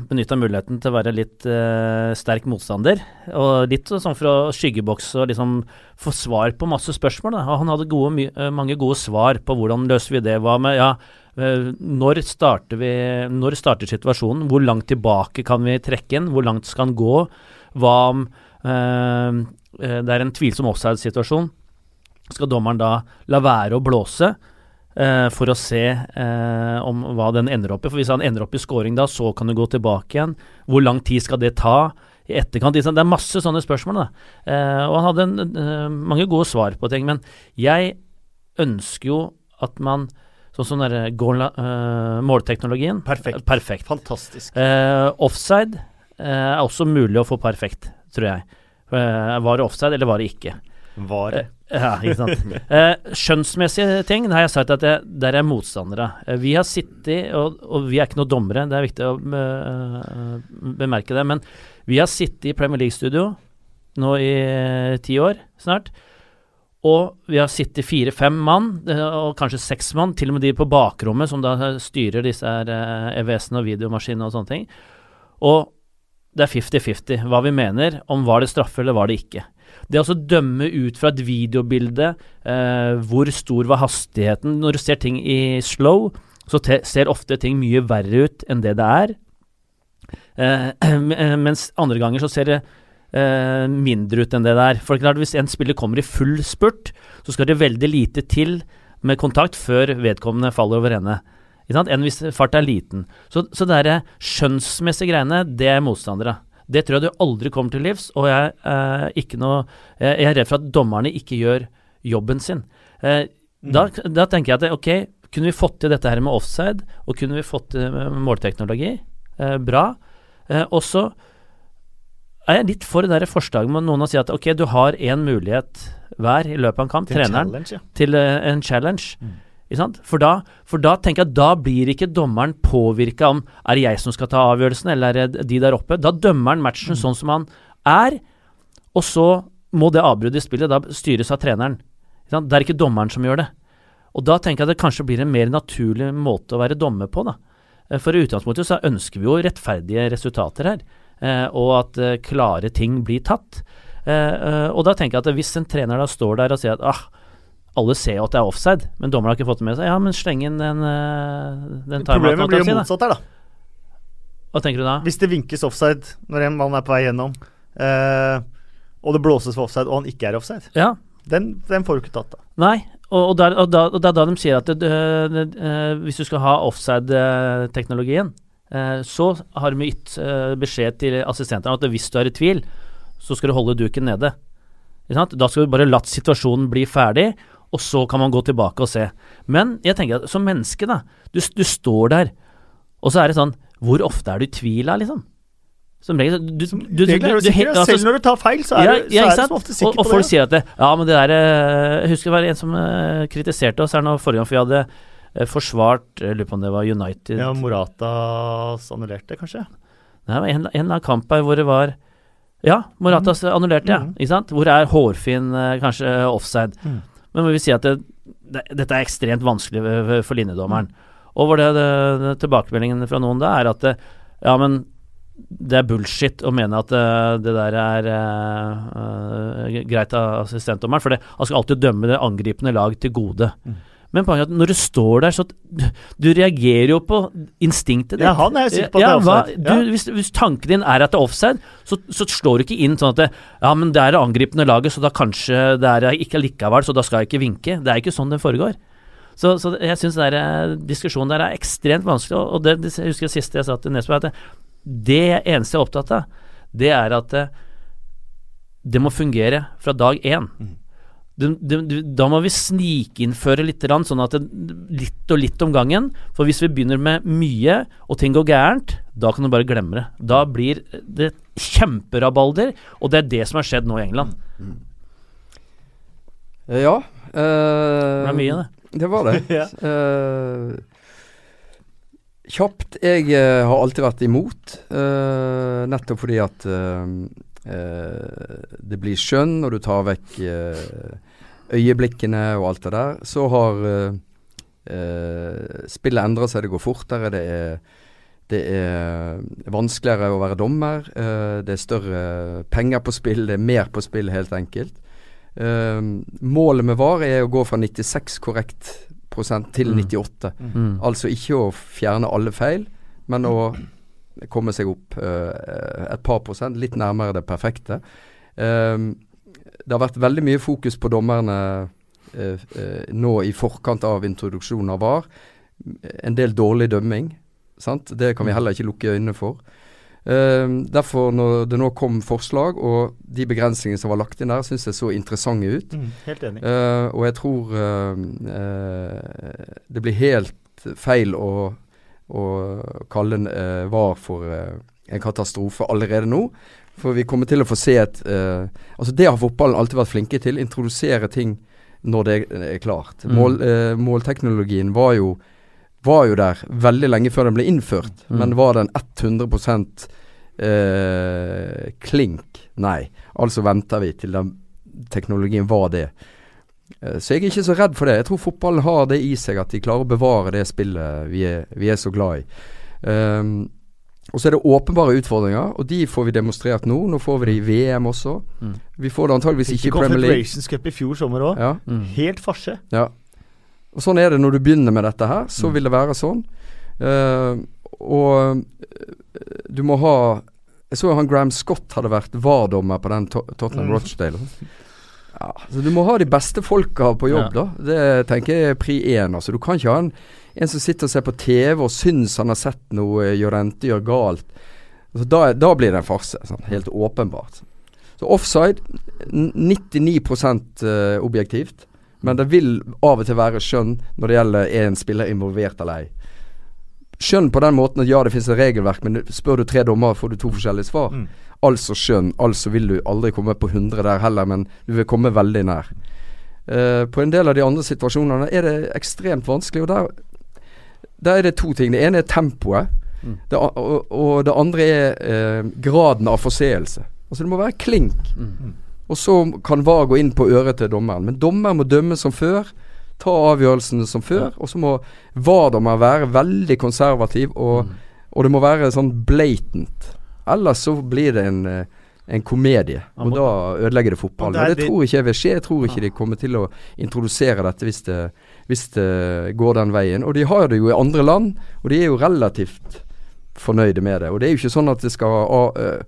benytta muligheten til å være litt uh, sterk motstander. Og litt sånn for å skyggebokse og liksom få svar på masse spørsmål. Da. Og han hadde gode, mange gode svar på hvordan løser vi det. Hva med ja, Eh, når starter, vi, når starter situasjonen? Hvor langt tilbake kan vi trekke den? Hvor langt skal den gå? Hva om eh, eh, det er en tvilsom offside-situasjon? Skal dommeren da la være å blåse eh, for å se eh, om hva den ender opp i? For hvis han ender opp i scoring da, så kan du gå tilbake igjen. Hvor lang tid skal det ta? i etterkant. Det er masse sånne spørsmål. da. Eh, og han hadde en, mange gode svar på ting. Men jeg ønsker jo at man Sånn som den uh, målteknologien. Perfekt. perfekt. Fantastisk. Uh, offside uh, er også mulig å få perfekt, tror jeg. var det offside, eller var det ikke? Var det. ja, ikke sant. skjønnsmessige ting, det har jeg sagt at jeg, der er motstandere. vi har sittet, og, og, vi er ikke noen dommere, det er viktig å bemerke det, men vi har sittet i Premier League-studio nå i ti år snart og vi har sittet fire-fem mann, eh, og kanskje seks mann, til og med de på bakrommet som da styrer disse EVS-ene eh, og videomaskinene og sånne ting. Og det er 50-50 hva vi mener om var det straffe eller var det ikke. Det å altså dømme ut fra et videobilde eh, hvor stor var hastigheten Når du ser ting i slow, så ser ofte ting mye verre ut enn det det er. Eh, mens andre ganger så ser det eh, mindre ut enn det det er. For klart, Hvis en spiller kommer i full spurt, så skal det veldig lite til med kontakt før vedkommende faller over ende. Enn hvis fart er liten. Så, så det der skjønnsmessige greiene, det er motstandere. Det tror jeg du aldri kommer til livs, og jeg, eh, ikke noe, jeg er redd for at dommerne ikke gjør jobben sin. Eh, mm. da, da, tenker jeg at ok, kunne vi fått til dette her med offside, og kunne vi fått til målteknologi? Eh, bra. Eh, og så er jeg litt for det der forslaget med noen å si at ok, du har én mulighet hver i løpet av en kamp, til treneren, en ja. til uh, en challenge. Mm. For da, for da, tenker jeg at da blir ikke dommeren påvirka om er det jeg som skal ta avgjørelsen, eller er det de der oppe. Da dømmer han matchen mm. sånn som han er, og så må det avbruddet i spillet da styres av treneren. Det er ikke dommeren som gjør det. Og da tenker jeg at det kanskje blir en mer naturlig måte å være dommer på, da. Eh, for i utgangspunktet så ønsker vi jo rettferdige resultater her, og at eh, klare ting blir tatt. Og da tenker jeg at hvis en trener da står der og sier at ah, alle ser jo at det er offside, men dommeren har ikke fått det med seg. Ja, men sleng inn den, den Problemet blir jo motsatt her, da. Hva tenker du da? Hvis det vinkes offside når en mann er på vei gjennom, eh, og det blåses for offside, og han ikke er offside, ja. den, den får du ikke tatt, da. Nei, og, da, det er da de sier at det, det, det, hvis du skal ha offside-teknologien, eh, så har de gitt eh, beskjed til assistentene at hvis du er i tvil, så skal du holde duken nede. Da skal du bare latt situasjonen bli ferdig, og så kan man gå tilbake og se. Men jeg tenker at som menneske, da. Du, du står der, og så er det sånn Hvor ofte er du i tvil da, liksom? Som regel du, du, du, altså, Selv når du tar feil, så er, ja, du, så er du som ofte sikker og, og på det. Og folk sier at det, Ja, men det der eh, Jeg husker det var en som kritiserte oss her nå forrige gang, for vi hadde forsvart Jeg lurer på om det var United Ja, Moratas annullerte, kanskje? Det var en, en av kampene hvor det var Ja, Moratas mm. annullerte, ja. Mm. Ikke sant? Hvor er hårfin, uh, kanskje offside. Mm. Men vi vil si at det, det, dette er ekstremt vanskelig for linjedommeren. Mm. Og hvor det, det, tilbakemeldingen fra noen da er at ja, men det er bullshit å mene at uh, det der er uh, greit av assistentdommeren. For det, han skal alltid dømme det angripende lag til gode. Mm. Men poenget er at når du står der, så du, du reagerer jo på instinktet ditt. Ja, han er sikker på at ja, det er offside. Ja. Du, hvis, hvis, tanken din er at det er offside, så, så, slår du ikke inn sånn at det, ja, men det er det angripende laget, så da kanskje det er ikke likevel, så da skal jeg ikke vinke. Det er ikke sånn det foregår. Så, så jeg syns diskusjonen der er ekstremt vanskelig. Og det, jeg husker det siste jeg sa til Nesbø, at det, det eneste jeg er opptatt av, det er at det, det må fungere fra dag én. Mm. Det, det, da må vi snikinnføre litt, sånn at det, litt og litt om gangen. For hvis vi begynner med mye, og ting går gærent, da kan du bare glemme det. Da blir det kjemperabalder, og det er det som har skjedd nå i England. Mm. Ja. Øh, det var mye, det. Det var det. ja. uh, Kjapt. Jeg uh, har alltid vært imot, uh, nettopp fordi at det blir skjønn når du tar vekk øyeblikkene og alt det der. Så har spillet endra seg, det går fortere. Det er, det er vanskeligere å være dommer. det er større penger på spill, det er mer på spill, helt enkelt. målet med VAR er å gå fra 96 korrekt prosent til 98. Mm. mm. Altså ikke å fjerne alle feil, men å komme seg opp uh, et par prosent, litt nærmere det perfekte. Um, det har vært veldig mye fokus på dommerne uh, uh, nå i forkant av introduksjonen av VAR. En del dårlig dømming. Sant? Det kan vi mm. heller ikke lukke øynene for. Uh, derfor, når det nå kom forslag, og de begrensningene som var lagt inn der, syns jeg så interessante ut. Mm, helt enig. Uh, og jeg tror uh, det blir helt feil å, å kalle en VAR for en katastrofe allerede nå. For vi kommer til å få se et Altså Det har fotballen alltid vært flinke til. Introdusere ting når det er klart. Mm. Mål, målteknologien var jo var jo der veldig lenge før den ble innført. Mm. Men var den 100 eh, klink? Nei. Altså venter vi til den teknologien var det. Eh, så jeg er ikke så redd for det. Jeg tror fotballen har det i seg at de klarer å bevare det spillet vi er, vi er så glad i. Um, Og så er det åpenbare utfordringer, og de får vi demonstrert nå. Nå får vi det i VM også. Mm. Vi får det antageligvis ikke i Premier League. Confederations Cup i fjor sommer òg. Ja, Mm. Helt farse. ja. Og sånn er det når du begynner med dette her. Så Mm. vil det være sånn. Uh, og eh, du må ha Jeg så han Graham Scott hadde vært VAR-dommer på den Tottenham Mm. Rochdale. Ja, så Du må ha de beste folka på jobb, Ja. da. Det tenker jeg er pri én. Altså. Du kan ikke ha en, en som sitter og ser på TV og syns han har sett noe eh, Jorente gjør galt. Altså, da, da blir det en farse. Sånn, helt åpenbart. Så offside 99 eh, objektivt. Men det vil av og til være skjønn når det gjelder er en spiller involvert eller ei. Skjønn på den måten at ja, det finnes et regelverk, men spør du tre dommere, får du to forskjellige svar. Mm. Altså skjønn. Altså vil du aldri komme på 100 der heller, men du vil komme veldig nær. Uh, på en del av de andre situasjonene er det ekstremt vanskelig, og der, der er det to ting. Det ene er tempoet, Mm. det, og, og det andre er uh, graden av forseelse. Altså det må være klink. Mm. Og så kan VAR gå inn på øret til dommeren. Men dommer må dømme som før. Ta avgjørelsene som før. Og så må VAR-dommer være veldig konservativ, og, Mm. og det må være sånn blatant. Ellers så blir det en, eh, en komedie. Og da ødelegger det fotballen. Det det tror ikke jeg vil skje. Jeg tror ikke de kommer til å introdusere dette hvis det, hvis det går den veien. Og de har det jo i andre land, og de er jo relativt fornøyde med det. Og det er jo ikke sånn at det skal ha øh,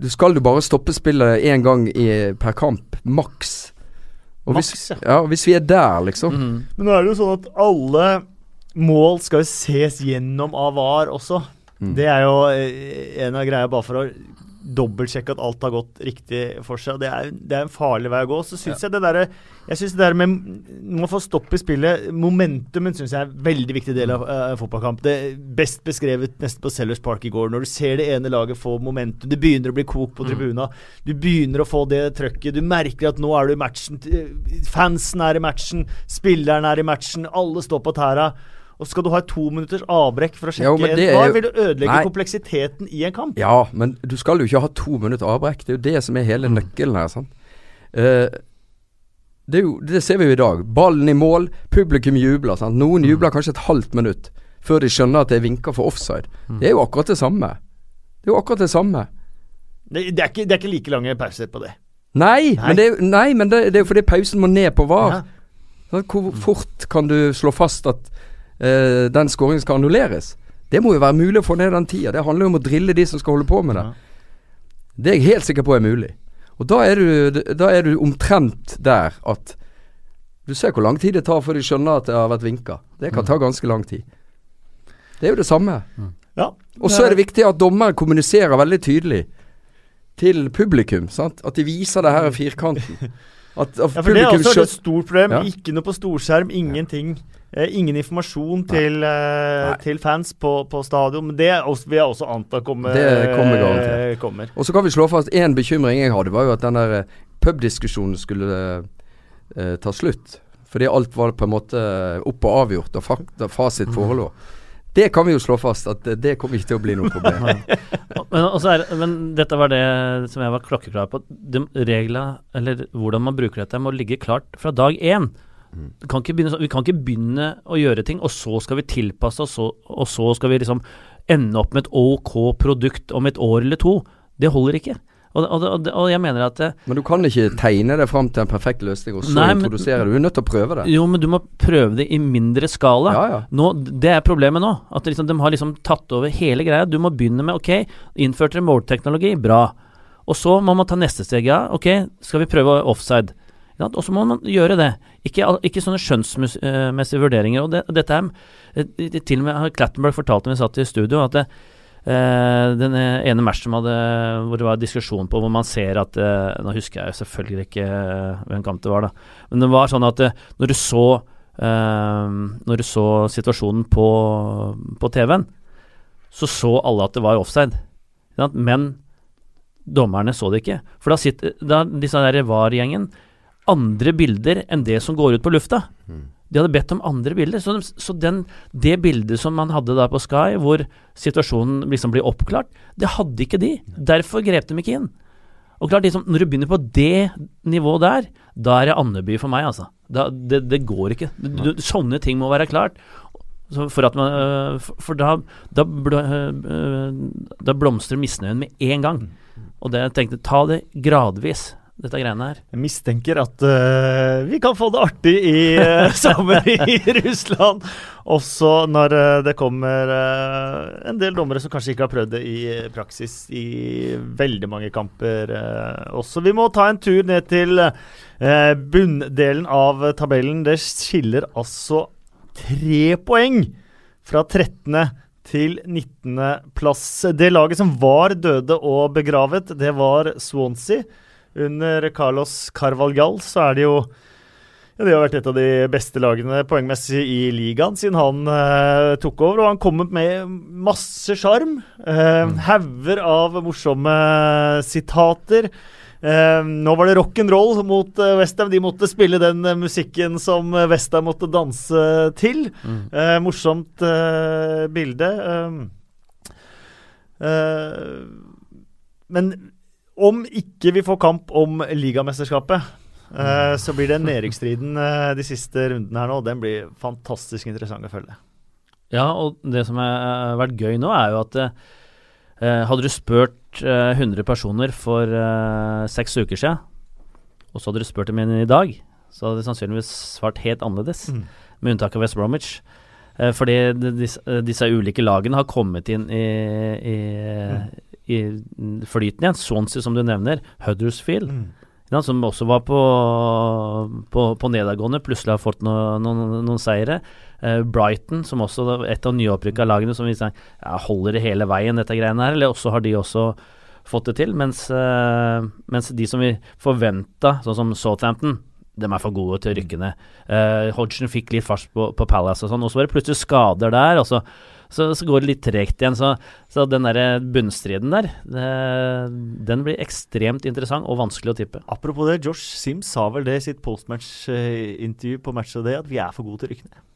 Du skal jo bare stoppe spillet én gang i, per kamp, maks. Og hvis, Max, ja. ja, hvis vi er der, liksom. Mm. Men nå er det jo sånn at alle mål skal jo ses gjennom av VAR også. Mm. Det er jo eh, en av greia bare for å dobbeltsjekke at alt har gått riktig for seg. Det er, det er en farlig vei å gå. Så syns jeg det derre Jeg syns det der med Når man får stopp i spillet Momentumen syns jeg er en veldig viktig del av uh, fotballkamp. Det er best beskrevet nesten på Sellers Park i går. Når du ser det ene laget få momentum, det begynner å bli kok på Mm. tribuna. Du begynner å få det trøkket. Du merker at nå er du i matchen. Fansen er i matchen. Spilleren er i matchen. Alle står på tæra. Og skal du ha et to minutters avbrekk for å sjekke Jo, VAR, jo- vil du ødelegge Nei. kompleksiteten i en kamp. Ja, men du skal jo ikke ha to minutter avbrekk. Det er jo det som er hele nøkkelen her. sant? Uh, det, jo, det ser vi jo i dag. Ballen i mål, publikum jubler. sant? Noen jubler kanskje et halvt minutt før de skjønner at det er vinka for offside. Det er jo akkurat det samme. Det er jo akkurat det samme. Det, det, er ikke, det er ikke like lange pauser på det. Nei, Nei. men det, nei, men det, det er jo fordi pausen må ned på VAR. Ja. Hvor fort kan du slå fast at eh, den skåringen skal annulleres? Det må jo være mulig å få ned den tida. Det handler jo om å drille de som skal holde på med det. Det er jeg helt sikker på er mulig. Og da er du, da er du omtrent der at Du ser hvor lang tid det tar før de skjønner at det har vært vinka. Det kan ta ganske lang tid. Det er jo det samme. Ja. Og så er det viktig at dommeren kommuniserer veldig tydelig til publikum. Sant? At de viser det her i firkanten. At, at Ja, for Det er også et stort problem. Ja. Ikke noe på storskjerm, ingenting. Eh, ingen informasjon til, Nei. Nei. til fans på, på stadion. Men det vil jeg også anta kommer. Det kommer eh, garantert. kommer. Og så kan vi slå fast én bekymring jeg hadde, var jo at den der eh, pubdiskusjonen skulle eh, ta slutt. Fordi alt var på en måte opp og avgjort, og fakta, fasit forelå. Det kan vi jo slå fast, at det, kommer ikke til å bli noe problem. Men, er, men dette var det som jeg var klokkeklar på. De reglene, eller hvordan man bruker dette, må ligge klart fra dag én. Kan begynne, vi kan ikke begynne å gjøre ting, og så skal vi tilpasse oss, og, så- og så skal vi liksom ende opp med et OK produkt om et år eller to. Det holder ikke. Og, og, og, jeg mener at det, Men du kan ikke tegne det fram til en perfekt løsning, og så Nei, men- introdusere det. Du er nødt til å prøve det. Jo, men du må prøve det i mindre skala. Ja, ja. Nå, det er problemet nå. At liksom, de har liksom tatt over hele greia. Du må begynne med ok, innførte dere målteknologi, bra. Og så må man ta neste steg. Ja, ok, skal vi prøve offside? Ikke? Og så må man gjøre det. Ikke, ikke sånne skjønnsmessige vurderinger. Og det, dette er eh, Til og med har Clattenburg fortalte da vi satt i studio, at det, eh, den ene matchen hadde hvor det var diskusjon på, hvor man ser at eh, Nå husker jeg selvfølgelig ikke hvem kamp det var, da. Men det var sånn at eh, når du så eh, Når du så situasjonen på, på TV-en, så så alle at det var offside. Men dommerne så det ikke. For da sitter da, disse der VAR-gjengen andre bilder enn det som går ut på lufta. De hadde bedt om andre bilder. Så, de, så den, det bildet som man hadde da på Sky, hvor situasjonen liksom blir oppklart, det hadde ikke de. Derfor grep de ikke inn. Og klart, liksom, Når du begynner på det nivået der, da er det Andeby for meg, altså. Da, det, det går ikke. Du, du, sånne ting må være klart. For, at man, øh, for, da, da, øh, da blomstrer misnøyen med en gang. Og det jeg tenkte, ta det gradvis, dette greiene her. Jeg mistenker at uh, vi kan få det artig i uh, sommer i Russland. Også når uh, det kommer en del dommere som kanskje ikke har prøvd det i praksis i veldig mange kamper også. Vi må ta en tur ned til bunndelen av tabellen. Det skiller altså tre poeng fra 13. til 19.-plass. Det laget som var døde og begravet, det var Swansea. Under Carlos Carvalgal så er det jo ja, Det har vært et av de beste lagene poengmessig i ligaen siden han eh, tok over. Og han kom med masse sjarm. Eh, mm. Hauger av morsomme sitater. Eh, nå var det rock'n'roll mot uh, Westham. De måtte spille den uh, musikken som Westham måtte danse til. Mm. Eh, morsomt eh, bilde. men om ikke vi får kamp om ligamesterskapet, mm. så blir det nedrykksstriden de siste rundene her nå. Den blir fantastisk interessant å følge. Ja, og det som har vært gøy nå, er jo at hadde du spurt 100 eh, personer for uh, seks uker siden, og så hadde du spurt dem igjen i dag, så hadde de sannsynligvis svart helt annerledes, mm. med unntak av West Bromwich. Uh, fordi disse, disse, ulike lagene har kommet inn i, i, mm. I flyten igjen. Swansea, som du nevner. Huddersfield. Mm. Ja, som også var på, på, på nedadgående, plutselig har fått noen, noen, noen seire. Eh, Brighton, som også et av nyopprykka lagene som ja, holder det hele veien, dette greiene her. Eller også har de også fått det til. Mens, eh, mens de som vi forventa, sånn som Southampton, de er for gode til å rykke ned. Eh, Hodgson fikk litt fart på, på Palace og sånn, og så var det plutselig skader der. og så så, så, går det litt tregt igjen. Så, så den der bunnstriden der, det, den blir ekstremt interessant og vanskelig å tippe. Apropos det, Josh Sims sa vel det i sitt postmatch-intervju på Match of Day, at vi er for gode til å rykke ned.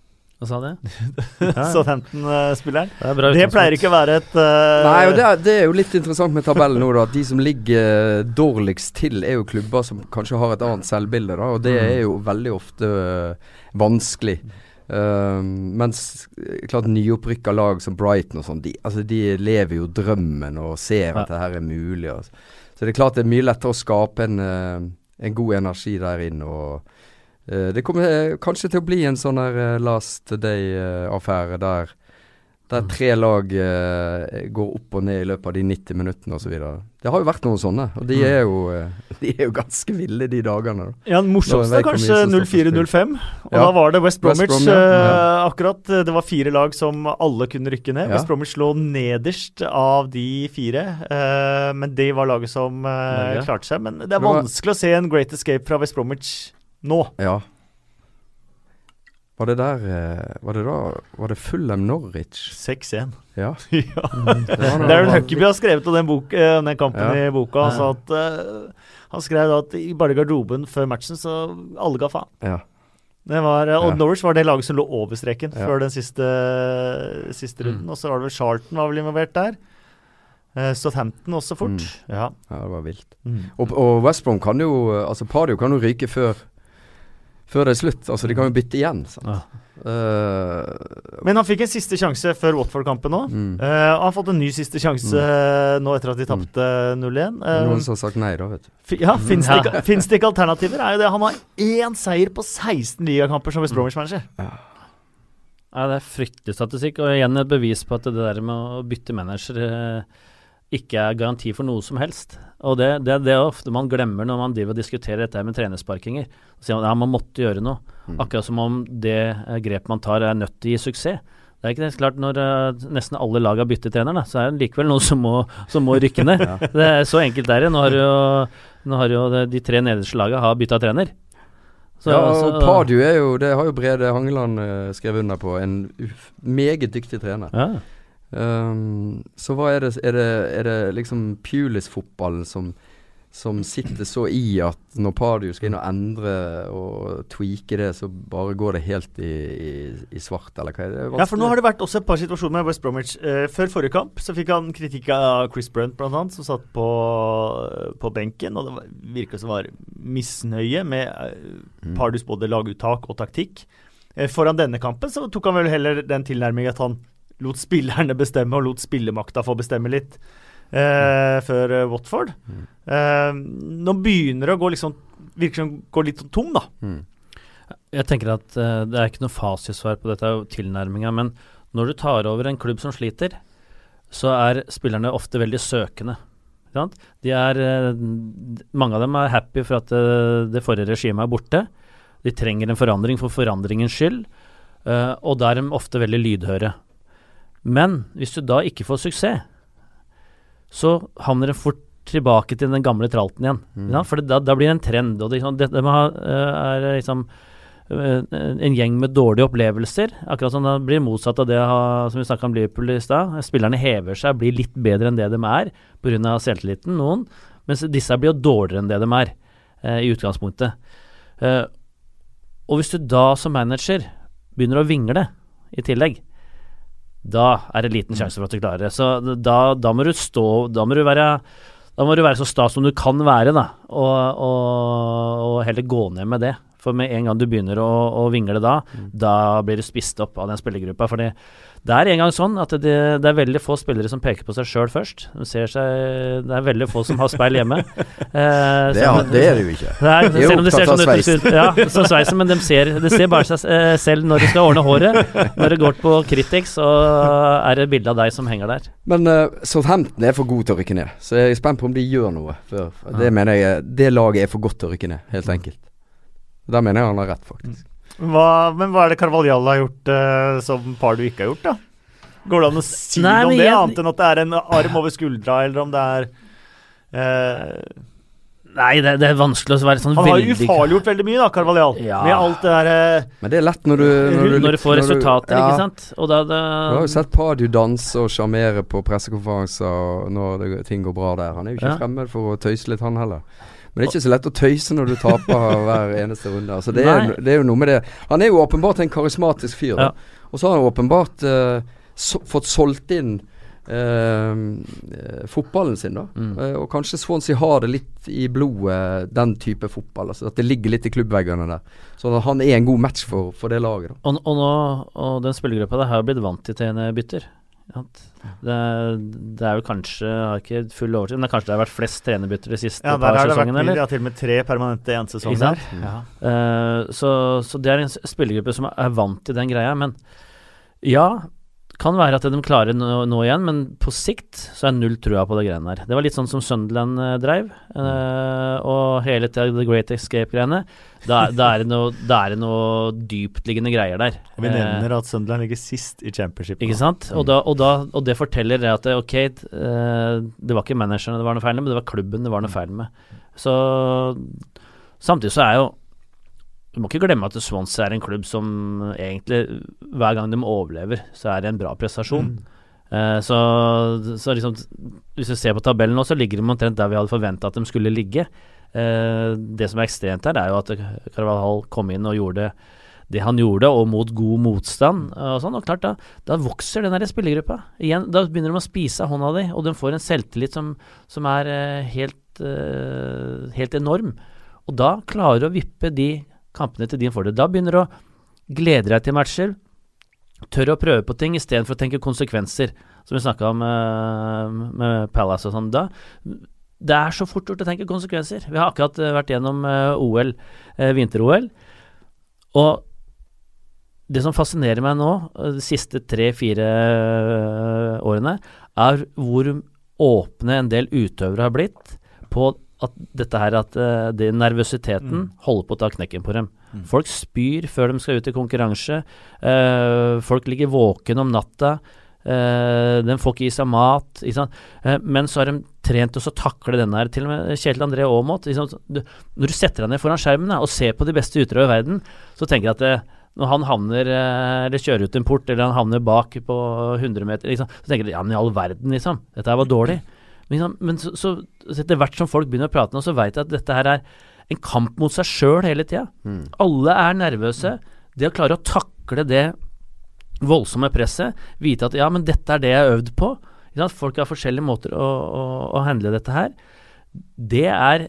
Hva sa det? Southampton-spilleren. Det, det, pleier ikke å være et uh... Nei, og det er, det er, jo litt interessant med tabellen nå, da. At de som ligger dårligst til, er jo klubber som kanskje har et annet selvbilde, da. Og det mm. er jo veldig ofte uh, vanskelig. Uh, mens klart nyopprykka lag som Brighton og sånn, de, altså, de lever jo drømmen og ser at det her er mulig. Altså. Så det er klart det er mye lettere å skape en, en god energi der inne. og uh, det kommer eh, kanskje til å bli en sånn her eh, last day-affære der, der mm. tre lag går opp og ned i løpet av de 90 minuttene osv. Det har jo vært noen sånne, og de mm. er jo, de er jo ganske ville de dagene. Da. Ja, Den morsomste er kanskje 04-05, og ja. da var det West Bromwich. West Brom, ja. uh, akkurat, Det var fire lag som alle kunne rykke ned. Ja. West Bromwich lå nederst av de fire, eh, men det var laget som uh, klarte seg. Men det er vanskelig å se en great escape fra West Bromwich nå. Ja. Var det der eh, Var det da Var det Fulham Norwich? 6-1. Ja. ja. Mm, Darren Huckaby har skrevet om den, bok, eh, den kampen ja. i boka. Ja. At, uh, han skrev at i bare garderoben før matchen, så alle ga faen. Ja. Det var, og Norwich var det laget som lå over streken før den siste, siste runden. Mm. Og så var det vel Charlton var vel involvert der. Uh, Southampton også fort. Mm. Ja. ja. det var vilt. Mm. Og, og West Brom kan jo Altså Padio kan jo ryke før før det er slutt. Altså, de kan jo bytte igjen. Ja. Uh, Men han fikk en siste sjanse før Watford-kampen nå. Mm. Uh, han har fått en ny siste sjanse mm. nå etter at de tapte mm. 0-1. Uh, Noen som har sagt nei, da, vet du. Ja, Fins det, ja. det, ikke alternativer? Er jo det. Han har én seier på 16 ligakamper som West Bromwich-manager. Ja. ja. det er fryktelig statistikk, og igjen et bevis på at det der med å bytte manager ikke er garanti for noe som helst. Og det, det, det er ofte man glemmer når man driver og diskuterer dette med trenersparkinger. Så sier man ja, man måtte gjøre noe. Mm. Akkurat som om det eh, grepet man tar er nødt til å gi suksess. Det er ikke det klart Når uh, nesten alle lag har byttet trener, da, så er det likevel noen som må, som må rykke ned. ja. Det er Så enkelt er det. Nå har jo, nå har jo de tre nederste lagene bytta trener. Så, ja, og altså, Padu er jo Det har jo Brede Hangeland uh, skrevet under på. En meget dyktig trener. Ja. Um, så hva er det Er det, er det liksom Pulis-fotballen som, som sitter så i at når Pardio skal inn og endre og tweake det, så bare går det helt i, i, i svart, eller hva er det? Ja, for nå har det vært også et par situasjoner med West Bromwich. Uh, før forrige kamp så fikk han kritikk av Chris Brunt, blant annet, som satt på, på benken. Og det virka som var misnøye med uh, Pardios både laguttak og taktikk. Uh, foran denne kampen så tok han vel heller den tilnærming at han lot spillerne bestemme, og lot spillemakta få bestemme litt eh, før eh, Watford. Mm. Eh, nå begynner det å gå liksom Virker som går litt sånn tom, da. Mm. Jeg tenker at eh, det er ikke noe fasitsvar på dette tilnærminga, men når du tar over en klubb som sliter, så er spillerne ofte veldig søkende. De er, eh, mange av dem er happy for at eh, det forrige regimet er borte. De trenger en forandring for forandringens skyld, og da er de ofte veldig lydhøre. Men hvis du da ikke får suksess, så havner det fort tilbake til den gamle tralten igjen. Mm. Ja, for For da, da blir det en trend. og det, det, det ha, eh, er liksom eh, en gjeng med dårlige opplevelser. Akkurat som det blir motsatt av det som vi snakka om Liverpool i stad. Spillerne hever seg, blir litt bedre enn det de er pga. selvtilliten, noen. Mens disse blir jo dårligere enn det de er eh, i utgangspunktet. Eh, og hvis du da som manager begynner å vingle i tillegg, da er det liten sjanse for at du klarer det. Så da, da må du stå Da må du være da må du være så sta som du kan være, da, og, og, og heller gå ned med det. For med en gang du begynner å, å vingle da, da blir du spist opp av den spillergruppa. Fordi det er en gang sånn at det, det er veldig få spillere som peker på seg sjøl først. De ser seg, det er veldig få som har speil hjemme. Eh, Det, er, det er det jo ikke. Nei, De er selv om det ser opptatt av sånn ut, sveisen. ja, som sveisen, men de ser, de ser bare seg eh, selv når de skal ordne håret. Når det går på Critics, så er det bilde av deg som henger der. Men uh, Southampton er for god til å rykke ned, så jeg er spent på om de gjør noe før. Ja. Det mener jeg Det laget er for godt til å rykke ned, helt enkelt. Der mener jeg han har rett, faktisk. Hva, men hva er det Carvalhall har gjort uh, som par du ikke har gjort, da? Går det an å si Nei, noe om det, jeg- annet enn at det er en arm over skuldra, eller om det er uh... Nei, det, det er vanskelig å være sånn veldig Han har veldig ufarliggjort veldig mye, da, Carvalhall. Ja. Med alt det der eh, Men det er lett når du Når du, Når du får resultater, ja. ikke sant. Og da, da Du har jo sett Pardew danse og sjarmere på pressekonferanser når det, ting går bra der. Han er jo ikke Ja. fremmed for å tøyse litt, han heller. Men det er ikke så lett å tøyse når du taper hver eneste runde. Altså det, er, det er jo noe med det. Han er jo åpenbart en karismatisk fyr. Ja. Og så har han åpenbart uh, so fått solgt inn eh, eh, fotballen sin, da. Mm. Uh, og kanskje Swansea har det litt i blodet, den type fotball. Altså At det ligger litt i klubbveggene der. Så han er en god match for, for det laget. Da. Og, og nå, og den spillergruppa der har blitt vant til trenerbytter. Det, det er jo kanskje Jeg har ikke full oversikt, men det kanskje det har vært flest trenerbytter de siste Ja, par har sesongene, eller? Ja, til og med tre permanente i en sesong der. Ja. Eh, så, så det er en spillergruppe som er vant til den greia. Men ja, kan være at de klarer nå, nå igjen, men på sikt så er null trua på det greiene her. Det var litt sånn som Sunderland eh, dreiv, eh, og hele The Great Escape-greiene. Da, da, er det noe, da er det noe dyptliggende greier der. Og vi Eh, nevner at Sunderland ligger sist i championship. ikke sant? Og, da, og, da, og det forteller det at det, ok, eh, det var ikke managerne det var noe feil med, men det var klubben det var noe feil med. Så samtidig så er jo Du må ikke glemme at Swansea er en klubb som egentlig hver gang de overlever, så er det en bra prestasjon. Eh, så, så liksom Hvis vi ser på tabellen nå, så ligger de omtrent der vi hadde forventa at de skulle ligge. Eh, det som er ekstremt her, er jo at Carvalhall kom inn og gjorde det han gjorde, og mot god motstand. Og sånn, og klart Da da vokser den der spillergruppa. Igjen, da begynner de å spise av hånda di, og de får en selvtillit som, som er eh, helt, eh, helt enorm. Og da klarer du å vippe de kampene til din fordel. Da begynner du å glede deg til matcher. Tør å prøve på ting istedenfor å tenke konsekvenser, som vi snakka om uh, med Palace og sånn. Da det er så fort gjort å tenke konsekvenser. Vi har akkurat eh, vært gjennom eh, OL, vinter-OL. Og det som fascinerer meg nå, de siste tre-fire årene, er hvor åpne en del utøvere har blitt på at dette her at uh, det nervøsiteten Mm. holder på å ta knekken på dem. Mm. Folk spyr før de skal ut i konkurranse. Uh, folk ligger våken om natta. Uh, de får ikke i seg mat. Men så har de trent oss å takle denne her. Til og med Kjetil André Aamodt. når du setter deg ned foran skjermen da, og ser på de beste utøvere i verden, så tenker jeg at det, når han havner eller kjører ut en port, eller han havner bak på 100 meter, liksom, så tenker jeg ja, men i all verden, liksom. Dette her var dårlig. Men, men så, så, etter hvert som folk begynner å prate nå, så veit jeg at dette her er en kamp mot seg sjøl hele tida. Mm. Alle er nervøse. Det å klare å takle det voldsomme presset, vite at ja, men dette er det jeg har øvd på. Folk har forskjellige måter å, å, å handle dette her. Det er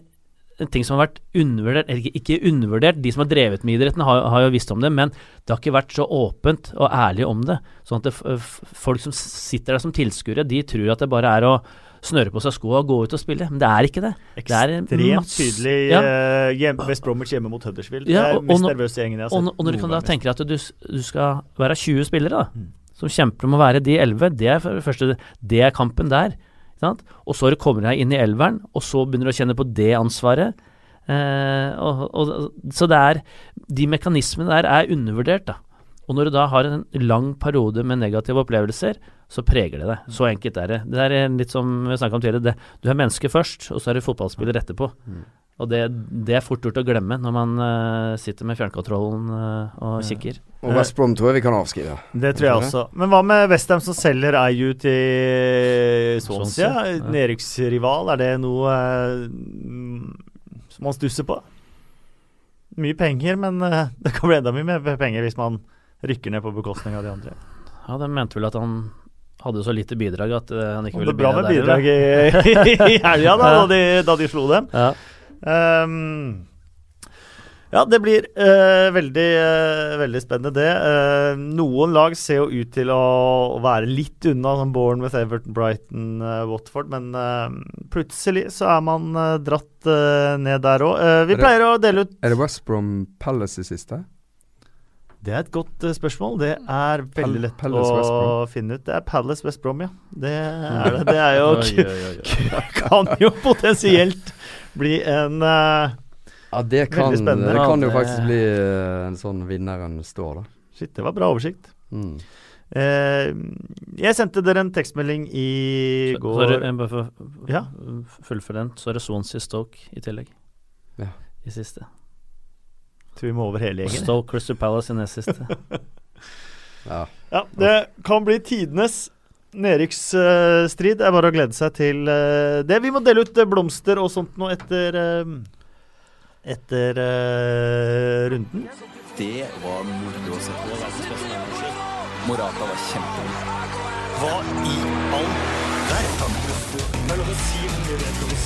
en ting som har vært undervurdert, eller ikke- ikke undervurdert, de som har drevet med idretten har, har jo visst om det, men det har ikke vært så åpent og ærlig om det. Sånn at det, folk som sitter der som tilskuere, de tror at det bare er å snøre på seg skoa og gå ut og spille, men det er ikke det. Det er en Ekstremt masse- tydelig Ja. eh, hjem, West Bromwich hjemme mot Huddersfield. Ja, det er den mest nervøse gjengen jeg har sett. Og, og når du kan da tenke deg at du, du skal være 20 spillere da, Mm. som kjemper om å være de 11, det er det første det er kampen der. Sant? Og så kommer du deg inn i elveren, og så begynner du å kjenne på det ansvaret. Eh, og, og, så det er De mekanismene der er undervurdert, da. Og når du da har en lang periode med negative opplevelser, så preger det deg. Så enkelt er det. Det er litt som vi snakka om tidligere. Det, du er menneske først, og så er du fotballspiller etterpå. Og det, det er fort gjort å glemme når man uh, sitter med fjernkontrollen uh, og Ja. kikker. Og West Brom tror jeg vi kan avskrive. Det tror jeg også. Men hva med Westham som selger IU til Swansea? Ja. Nedrykksrival, er det noe mm, som man stusser på? Mye penger, men det kan bli enda mye mer penger hvis man rykker ned på bekostning av de andre. Ja, de mente vel at han hadde så lite bidrag at eh, han ikke ville det er bra med bidrag i, i helga, da, da, de, da de slo dem. Ja. Um, ja, det blir uh, veldig, uh, veldig spennende, det. Uh, noen lag ser jo ut til å, å være litt unna, som Bournemouth, Everton, Brighton, Watford. Men eh, plutselig så er man dratt ned der òg. vi Er det- pleier å dele ut Er det West Brom Palace i siste? Det er et godt eh, spørsmål. Det er veldig lett Pal å finne ut. Det er Palace West Brom, ja. Det er det. Det er jo Oi, oi, oi, oi. Kan jo potensielt bli en uh, Ja, det kan, Veldig spennende. det kan jo faktisk bli uh, en sånn vinneren står, da. Shit, det var bra oversikt. Mm. Eh, jeg sendte dere en tekstmelding i Så- går er jeg bare for- Ja. Den. Så er det Swansea Stoke i tillegg. Ja. I siste. Tror vi må over hele gjengen. Stoke Crystal Palace i nest siste. Ja. Ja, det kan bli tidenes nedrykksstrid. det er bare å glede seg til eh, det. Vi må dele ut eh, blomster og sånt nå etter eh, etter runden. Det var moro å se på. Morata var kjempegod. Hva i all verden?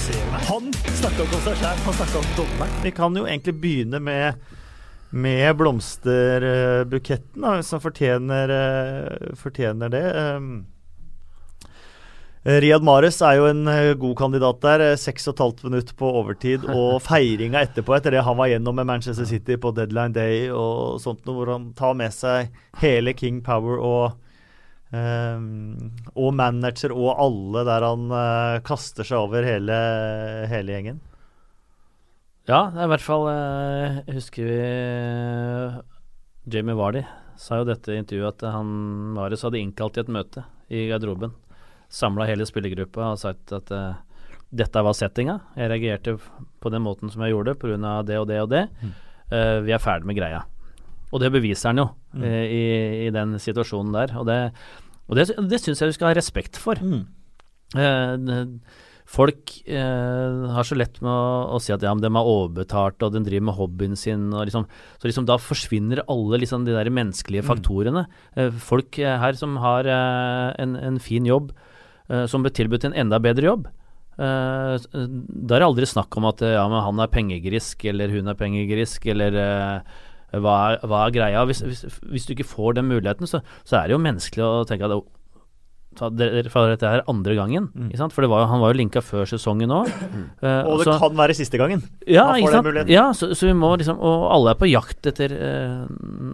Er. Han snakka ikke om seg sjæl, han snakka om dommeren. Vi kan jo egentlig begynne med med blomsterbuketten, da, som fortjener, eh, fortjener det. Um, Riyad Mares er jo en eh, god kandidat der. eh, Seks og et halvt minutt på overtid. Og feiringa etterpå, etter det han var gjennom med Manchester City på deadline day og sånt noe, hvor han tar med seg hele King Power og Um, og manager og alle der han uh, kaster seg over hele, hele gjengen. Ja, i hvert fall eh, husker vi Jamie Vardy sa jo dette intervjuet at han Marius hadde innkalt til et møte i garderoben. Samla hele spillergruppa og sagt at eh, dette var settinga. Jeg reagerte på den måten som jeg gjorde pga. det og det og det. Eh, vi er ferdig med greia. Og det beviser han jo Mm. eh, i, i den situasjonen der. Og det, og det, det syns jeg du skal ha respekt for. Eh, det- folk eh, har så lett med å, å si at ja, de er overbetalt, og de driver med hobbyen sin, og liksom, så liksom da forsvinner alle liksom de der menneskelige faktorene. Eh, folk her som har eh, en, en fin jobb, eh, som blir tilbudt en enda bedre jobb. Eh, eh, da er det aldri snakk om at ja, men han er pengegrisk, eller hun er pengegrisk, eller hva, er, hva er greia? Hvis, hvis, hvis du ikke får den muligheten, så, så er det jo menneskelig å tenke at får dette her andre gangen. Ikke sant? For det var, han var jo linka før sesongen òg. Og det kan være siste gangen. ja, ja så, så vi må liksom Og alle er på jakt etter uh,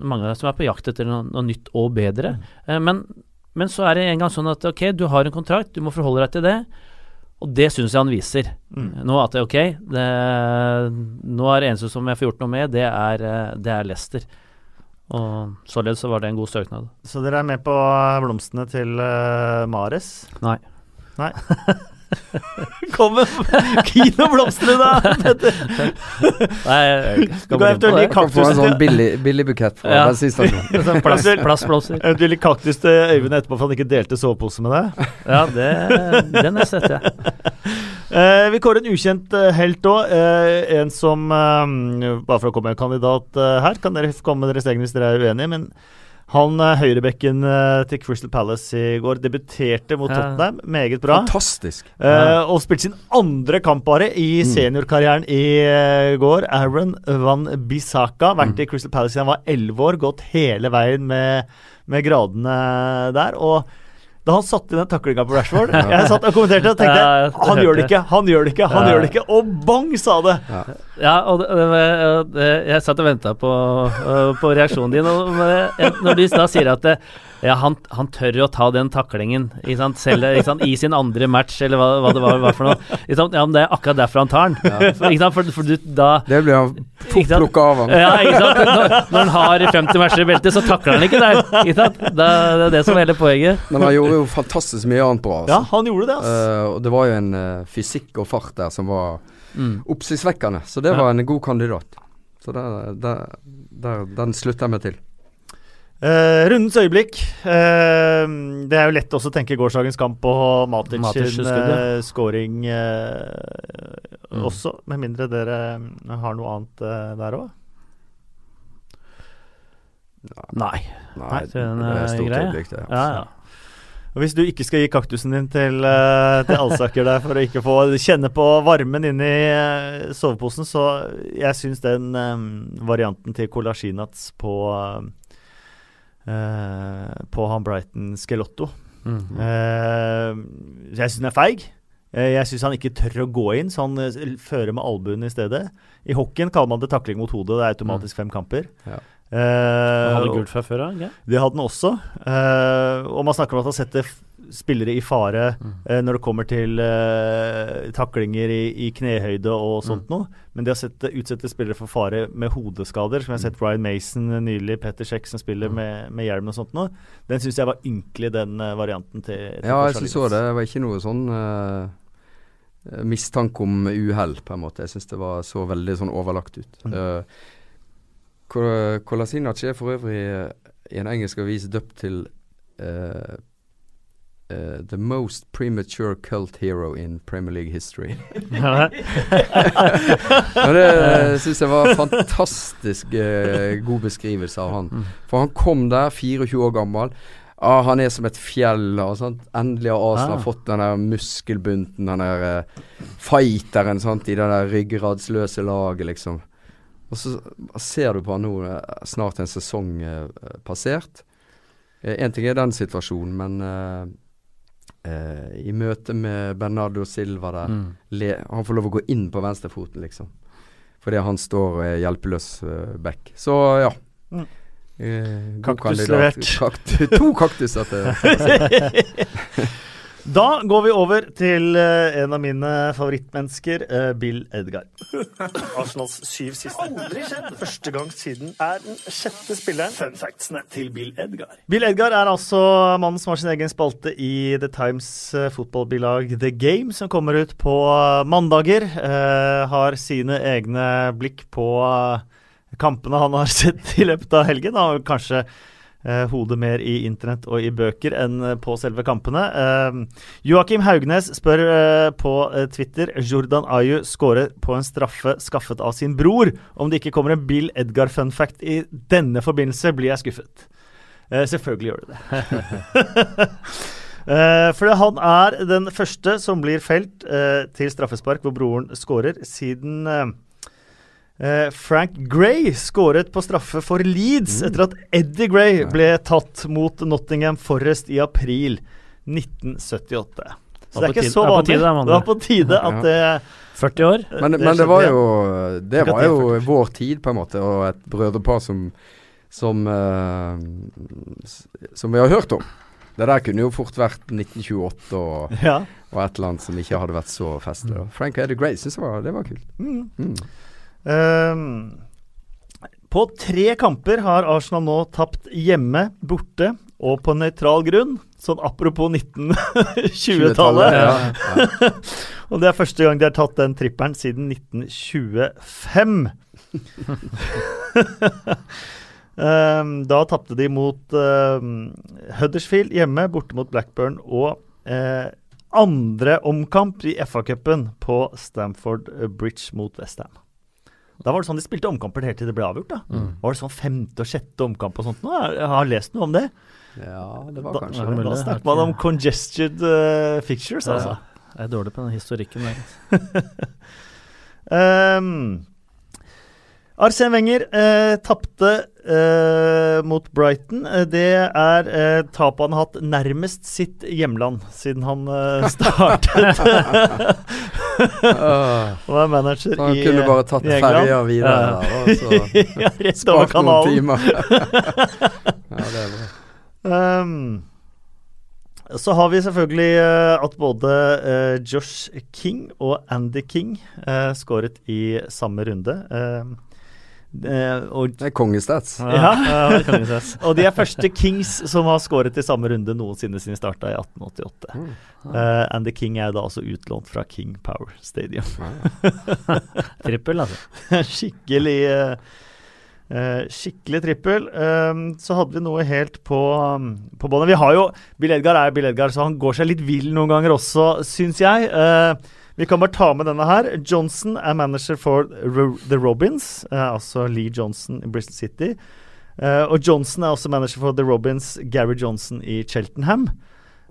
Mange som er på jakt etter noe, noe nytt og bedre. Eh, men, men så er det en gang sånn at ok, du har en kontrakt, du må forholde deg til det. Og det syns jeg han viser. Nå at det er ok, det, nå er det eneste som jeg får gjort noe med, det er, det er Leicester. Og således så var det en god søknad. Så dere er med på blomstene til uh, Mares? Nei. Nei. Kom med noen da! Petter. Nei, jeg skal bare eventuelt det. gi få en sånn billig, billig bukett fra Ja. bensinstasjonen. Sånn plass, plastblomster. Eventuelt gi kaktus til Øyvind etterpå for han ikke delte sovepose med deg. Ja, det, den har jeg sett, ja. Eh, vi kårer en ukjent eh, helt òg. en som eh, Bare for å komme med en kandidat eh, her, kan dere komme med deres egne hvis dere er uenige, men Han eh, høyrebekken eh, til Crystal Palace i går debuterte mot Ja. Tottenham. Meget bra. Fantastisk. Uh, og spilte sin andre kamp bare i Mm. seniorkarrieren i går. Aaron Van Bissaka. Vært Mm. i Crystal Palace siden han var elleve år. Gått hele veien med, med gradene der. Og da han satte inn den taklinga på Rashford Jeg satt og kommenterte og tenkte Ja, han gjør det ikke, han gjør det ikke, han Ja. gjør det ikke. Og bang, sa det! Ja, og det, det, det, jeg satt og venta på, øh, på reaksjonen din. Og når du da sier at det, ja, han, han tør å ta den taklingen ikke sant, selv ikke sant, i sin andre match, eller hva, hva det var, var for noe. Ikke sant, ja, men Det er akkurat derfor han tar den. For, ikke sant, for, for du, da Det blir han plukka av han. ja, ikke sant? Når, når han har 50 matcher i beltet, så takler han ikke der. Ikke sant? Da, det er det som er hele poenget. Men han gjorde jo fantastisk mye annet bra. Ja, Altså. han gjorde det, altså. Uh, og det var jo en uh, fysikk og fart der som var Mm. oppsiktsvekkende. Så det Ja. var en god kandidat. Så der, der, der, den slutter jeg meg til. Eh, rundens øyeblikk. Uh, det er jo lett også å tenke gårsdagens kamp og Matic Matic sin uh, scoring Mm. også, med mindre dere har noe annet der òg. Nei. Nei, Nei, det er en stort grei, øyeblikk, det. Ja, ja. Og Hvis du ikke skal gi kaktusen din til, til Alsaker der for å ikke få kjenne på varmen inni soveposen, så jeg syns den um, varianten til Kolasjinats på eh, På han Brighton Skelotto Mm. Eh, jeg syns den er feig. Eh, jeg syns han ikke tør å gå inn, så han eh, fører med albuen i stedet. I hockeyen kaller man det takling mot hodet. Det er automatisk fem kamper. Ja. Uh, Han hadde gult fra før ikke? det hadde han også. Uh, og man snakker om at han setter spillere i fare Mm. eh, når det kommer til eh, taklinger i, i knehøyde og sånt noe. Men det å sette, utsette spillere for fare med hodeskader, som jeg har sett Ryan Mason nylig, Petter Sjekk som spiller med, med hjelm og sånt noe, den syns jeg var ynkelig, den eh, varianten til, til Ja, jeg så det. Det var ikke noe sånn uh, mistanke om uhell, på en måte. Jeg syns det var så veldig sånn overlagt ut. Mm. Uh, Kolasinac er for øvrig eh, i en engelsk avis døpt til eh, eh, The most premature cult hero in Premier League history. Og det syns jeg var fantastisk uh, god beskrivelse av han. Mm. For han kom der, 24 år gammel. Ah, han er som et fjell. Og sant? Endelig har Arsenal Ah. fått den der muskelbunten, den der uh, fighteren sant? i det der ryggradsløse laget, liksom. Og så ser du på han nå, eh, snart en sesong passert. Én ting er den situasjonen, men eh, eh, i møte med Bernardo Silva der Mm. le, Han får lov å gå inn på venstrefoten, liksom. Fordi han står og er hjelpeløs uh, back. Så ja. Mm. Eh, Kaktus levert. Kaktu, to kaktuser til. Da går vi over til eh, en av mine favorittmennesker, eh, Bill Edgar. Arsenals syv siste. Aldri skjedd! Første gang siden er den sjette spilleren. Fun factsene til Bill Edgar. Bill Edgar er altså mannen som har sin egen spalte i The Times eh, fotballbilag The Game, som kommer ut på mandager. Eh, har sine egne blikk på kampene han har sett i løpet av helgen. Han har kanskje hodet mer i internett og i bøker enn eh, på selve kampene. Eh, Joakim Haugnes spør eh, på eh, Twitter Jordan Ayu skårer på en straffe skaffet av sin bror. Om det ikke kommer en Bill Edgar fun fact i denne forbindelse, blir jeg skuffet. Eh, selvfølgelig gjør det det. Uh, for han er den første som blir felt eh, til straffespark hvor broren skårer, siden eh, Eh, Frank Gray skåret på straffe for Leeds etter at Eddie Gray ble tatt mot Nottingham Forest i april 1978. Så det er ikke så det på vanlig. Det var på tide at det 40 år? Men, det men det var jo Det var jo vår tid, på en måte, og et brødrepar som Som uh, Som vi har hørt om. Det der kunne jo fort vært 1928 og, Ja. og et eller annet som ikke hadde vært så festlig. Frank Eddie Gray syns jeg var, det var kult. Mm. Mm. Ehm, på tre kamper har Arsenal nå tapt hjemme, borte og på nøytral grunn. Sånn apropos 1920-tallet. Ja, ja. Og det er første gang de har tatt den trippelen siden 1925. Ehm, da tapte de mot ehm, Huddersfield hjemme, borte mot Blackburn, og eh, andre omkamp i FA-cupen på Stamford Bridge mot Westham. Da var det sånn de spilte omkamper helt til det ble avgjort. da. Var det sånn femte og sjette omkamp og sånt nå? Jeg jeg har lest noe om det. Ja, det var Da, kanskje Da, mulig. da det. snakker man om congested uh, fixtures, Ja. altså. Jeg er dårlig på den historikken der. Um, Arsène Wenger uh, tapte eh, mot Brighton. Eh, Det er uh, tapet han har hatt nærmest sitt hjemland siden han eh, startet Han er manager han i, kunne bare tatt ferja videre der, og så ja, spart noen timer. ja, det er bra. Um, så har vi selvfølgelig uh, at både uh, Josh King og Andy King uh, skåret i samme runde. Eh, og, Det er kongestats. Ja. ja vi og de er første Kings som har skåret i samme runde noensinne siden de starta i 1888. Mm. and the King er da altså utlånt fra King Power Stadium. Trippel, altså. Skikkelig uh, uh, Skikkelig trippel. Um, så hadde vi noe helt på, um, på båndet. Vi har jo Bill Edgar er Bill Edgar, så han går seg litt vill noen ganger også, syns jeg. Eh, vi kan bare ta med denne her. Johnson er manager for The Robins, eh, altså Lee Johnson i Bristol City. Eh, og Johnson er også manager for The Robins, Gary Johnson i Cheltenham.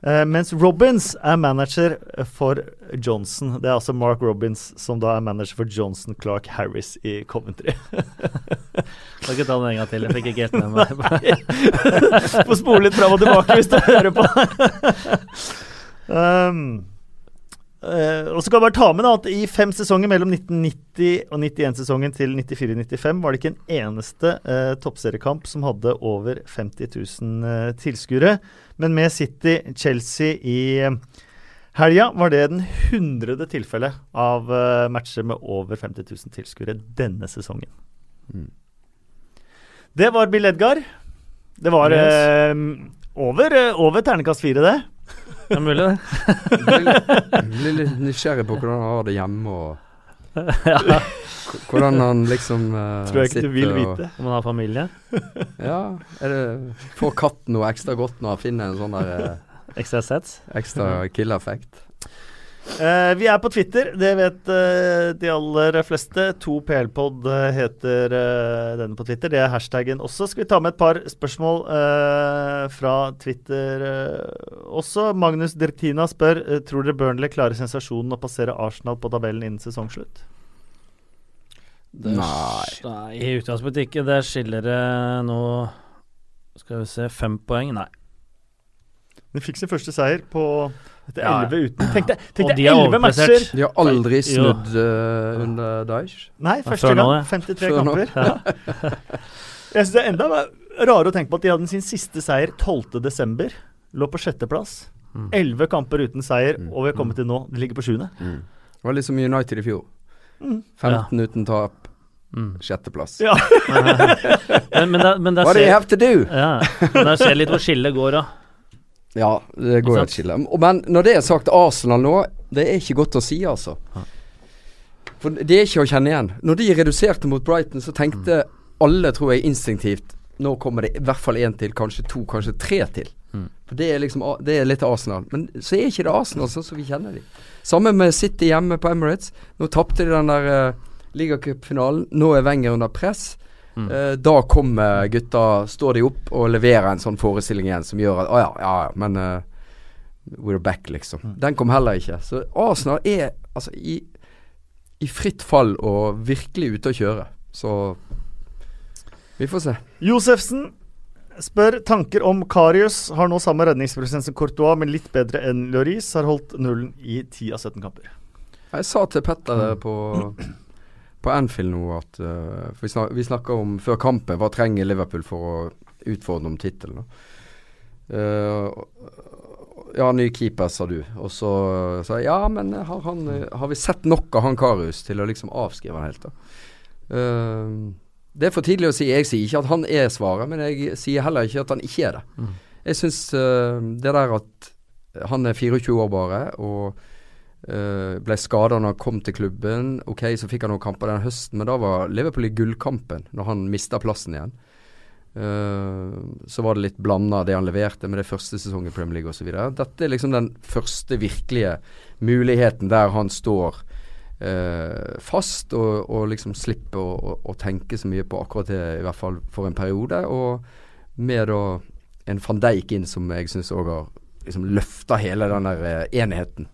Eh, mens Robins er manager for Johnson. Det er altså Mark Robins som da er manager for Johnson Clark Harris i Coventry. Kan ikke ta den en gang til. Jeg fikk ikke helt med meg. Få spole litt fram og tilbake hvis du hører på. um, eh, og så kan jeg bare ta med da at I fem sesonger mellom 1990 og 91-sesongen til 94-95 var det ikke en eneste uh, toppseriekamp som hadde over 50 000 uh, tilskuere. Men med City Chelsea i uh, helga var det den hundrede tilfellet av uh, matcher med over 50 000 tilskuere denne sesongen. Mm. Det var Bill Edgar. Det var eh, over, eh, over ternekast fire, det. Det er mulig, det. Blir litt nysgjerrig på hvordan han har det hjemme, og ja, hvordan han liksom uh, Tror jeg ikke du vil vite. Om han har familie. Ja, er det, får katten noe ekstra godt når han finner en sånn der uh, Ekstra sets. ekstra kill-effekt? Eh, vi er på Twitter, det vet uh, de aller fleste. 2PL-pod eh, heter uh, denne på Twitter. Det er hashtaggen også. Skal vi ta med et par spørsmål eh, fra Twitter også? Magnus Dertina spør Tror dere Burnley klarer sensasjonen å passere Arsenal på tabellen innen sesongslutt. Det- Nei. Nei, i utgangspunktet ikke. Det skiller det nå Skal vi se Fem poeng? Nei. De fikk sin første seier på Ja, ja. elleve uten Tenk deg, tenk deg er elleve matcher! De har aldri snudd uh, under Daesh. Nei, første gang. 53 Før kamper. Ja. Jeg synes det er enda rarere å tenke på at de hadde sin siste seier 12.12. Lå på sjetteplass. Mm. Elleve kamper uten seier, Mm. og vi har kommet til nå. De ligger på sjuende. Det var litt som United i fjor. Mm. 15 uten tap, Mm. sjetteplass. Ja. Men, men, men der What do you have to do? ja, men der ser litt hvor skillet går, da. Ja, det går jo et skille. Men når det er sagt, Arsenal nå, det er ikke godt å si, altså. For det er ikke å kjenne igjen. Når de reduserte mot Brighton, så tenkte alle, tror jeg, instinktivt Nå kommer det i hvert fall én til, kanskje to, kanskje tre til. Mm. For det er liksom Det er litt Arsenal. Men så er ikke det Arsenal sånn som vi kjenner dem. Samme med City hjemme på Emirates. Nå tapte de den der uh, ligacupfinalen. Nå er Wenger under press. Mm. Eh, da kommer gutta, står de opp og leverer en sånn forestilling igjen som gjør at Å ja, ja, ja, men uh, we're back, liksom. Mm. Den kom heller ikke. Så Arsenal er altså i, i fritt fall og virkelig ute å kjøre. Så vi får se. Josefsen spør tanker om Karius. Har nå samme redningsprosent som Courtois, men litt bedre enn Lloris. Har holdt nullen i 10 av 17 kamper. Jeg sa til Petter Mm. på på Anfield nå at uh, for vi, snak, vi snakka om før kampen hva trenger Liverpool for å utfordre om tittelen. Eh, ja, ny keeper, sa du. Og så sa jeg ja, men har, han, eh, har vi sett nok av han Karius til å liksom avskrive han helt, da? Uh, det er for tidlig å si. Jeg sier ikke at han er svaret, men jeg sier heller ikke at han ikke er det. Mm. Jeg syns det der at han er 24 år bare, og eh, ble skada når han kom til klubben. Ok, så fikk han noen kamper den høsten, men da var Liverpool i gullkampen, når han mista plassen igjen. Uh, så var det litt blanda det han leverte med det første sesongen i Premier League osv. Dette er liksom den første virkelige muligheten der han står uh, fast, og, og liksom slipper å, å, å tenke så mye på akkurat det, i hvert fall for en periode. Og med da en van Dijk inn som jeg syns òg har liksom løfta hele den der enigheten.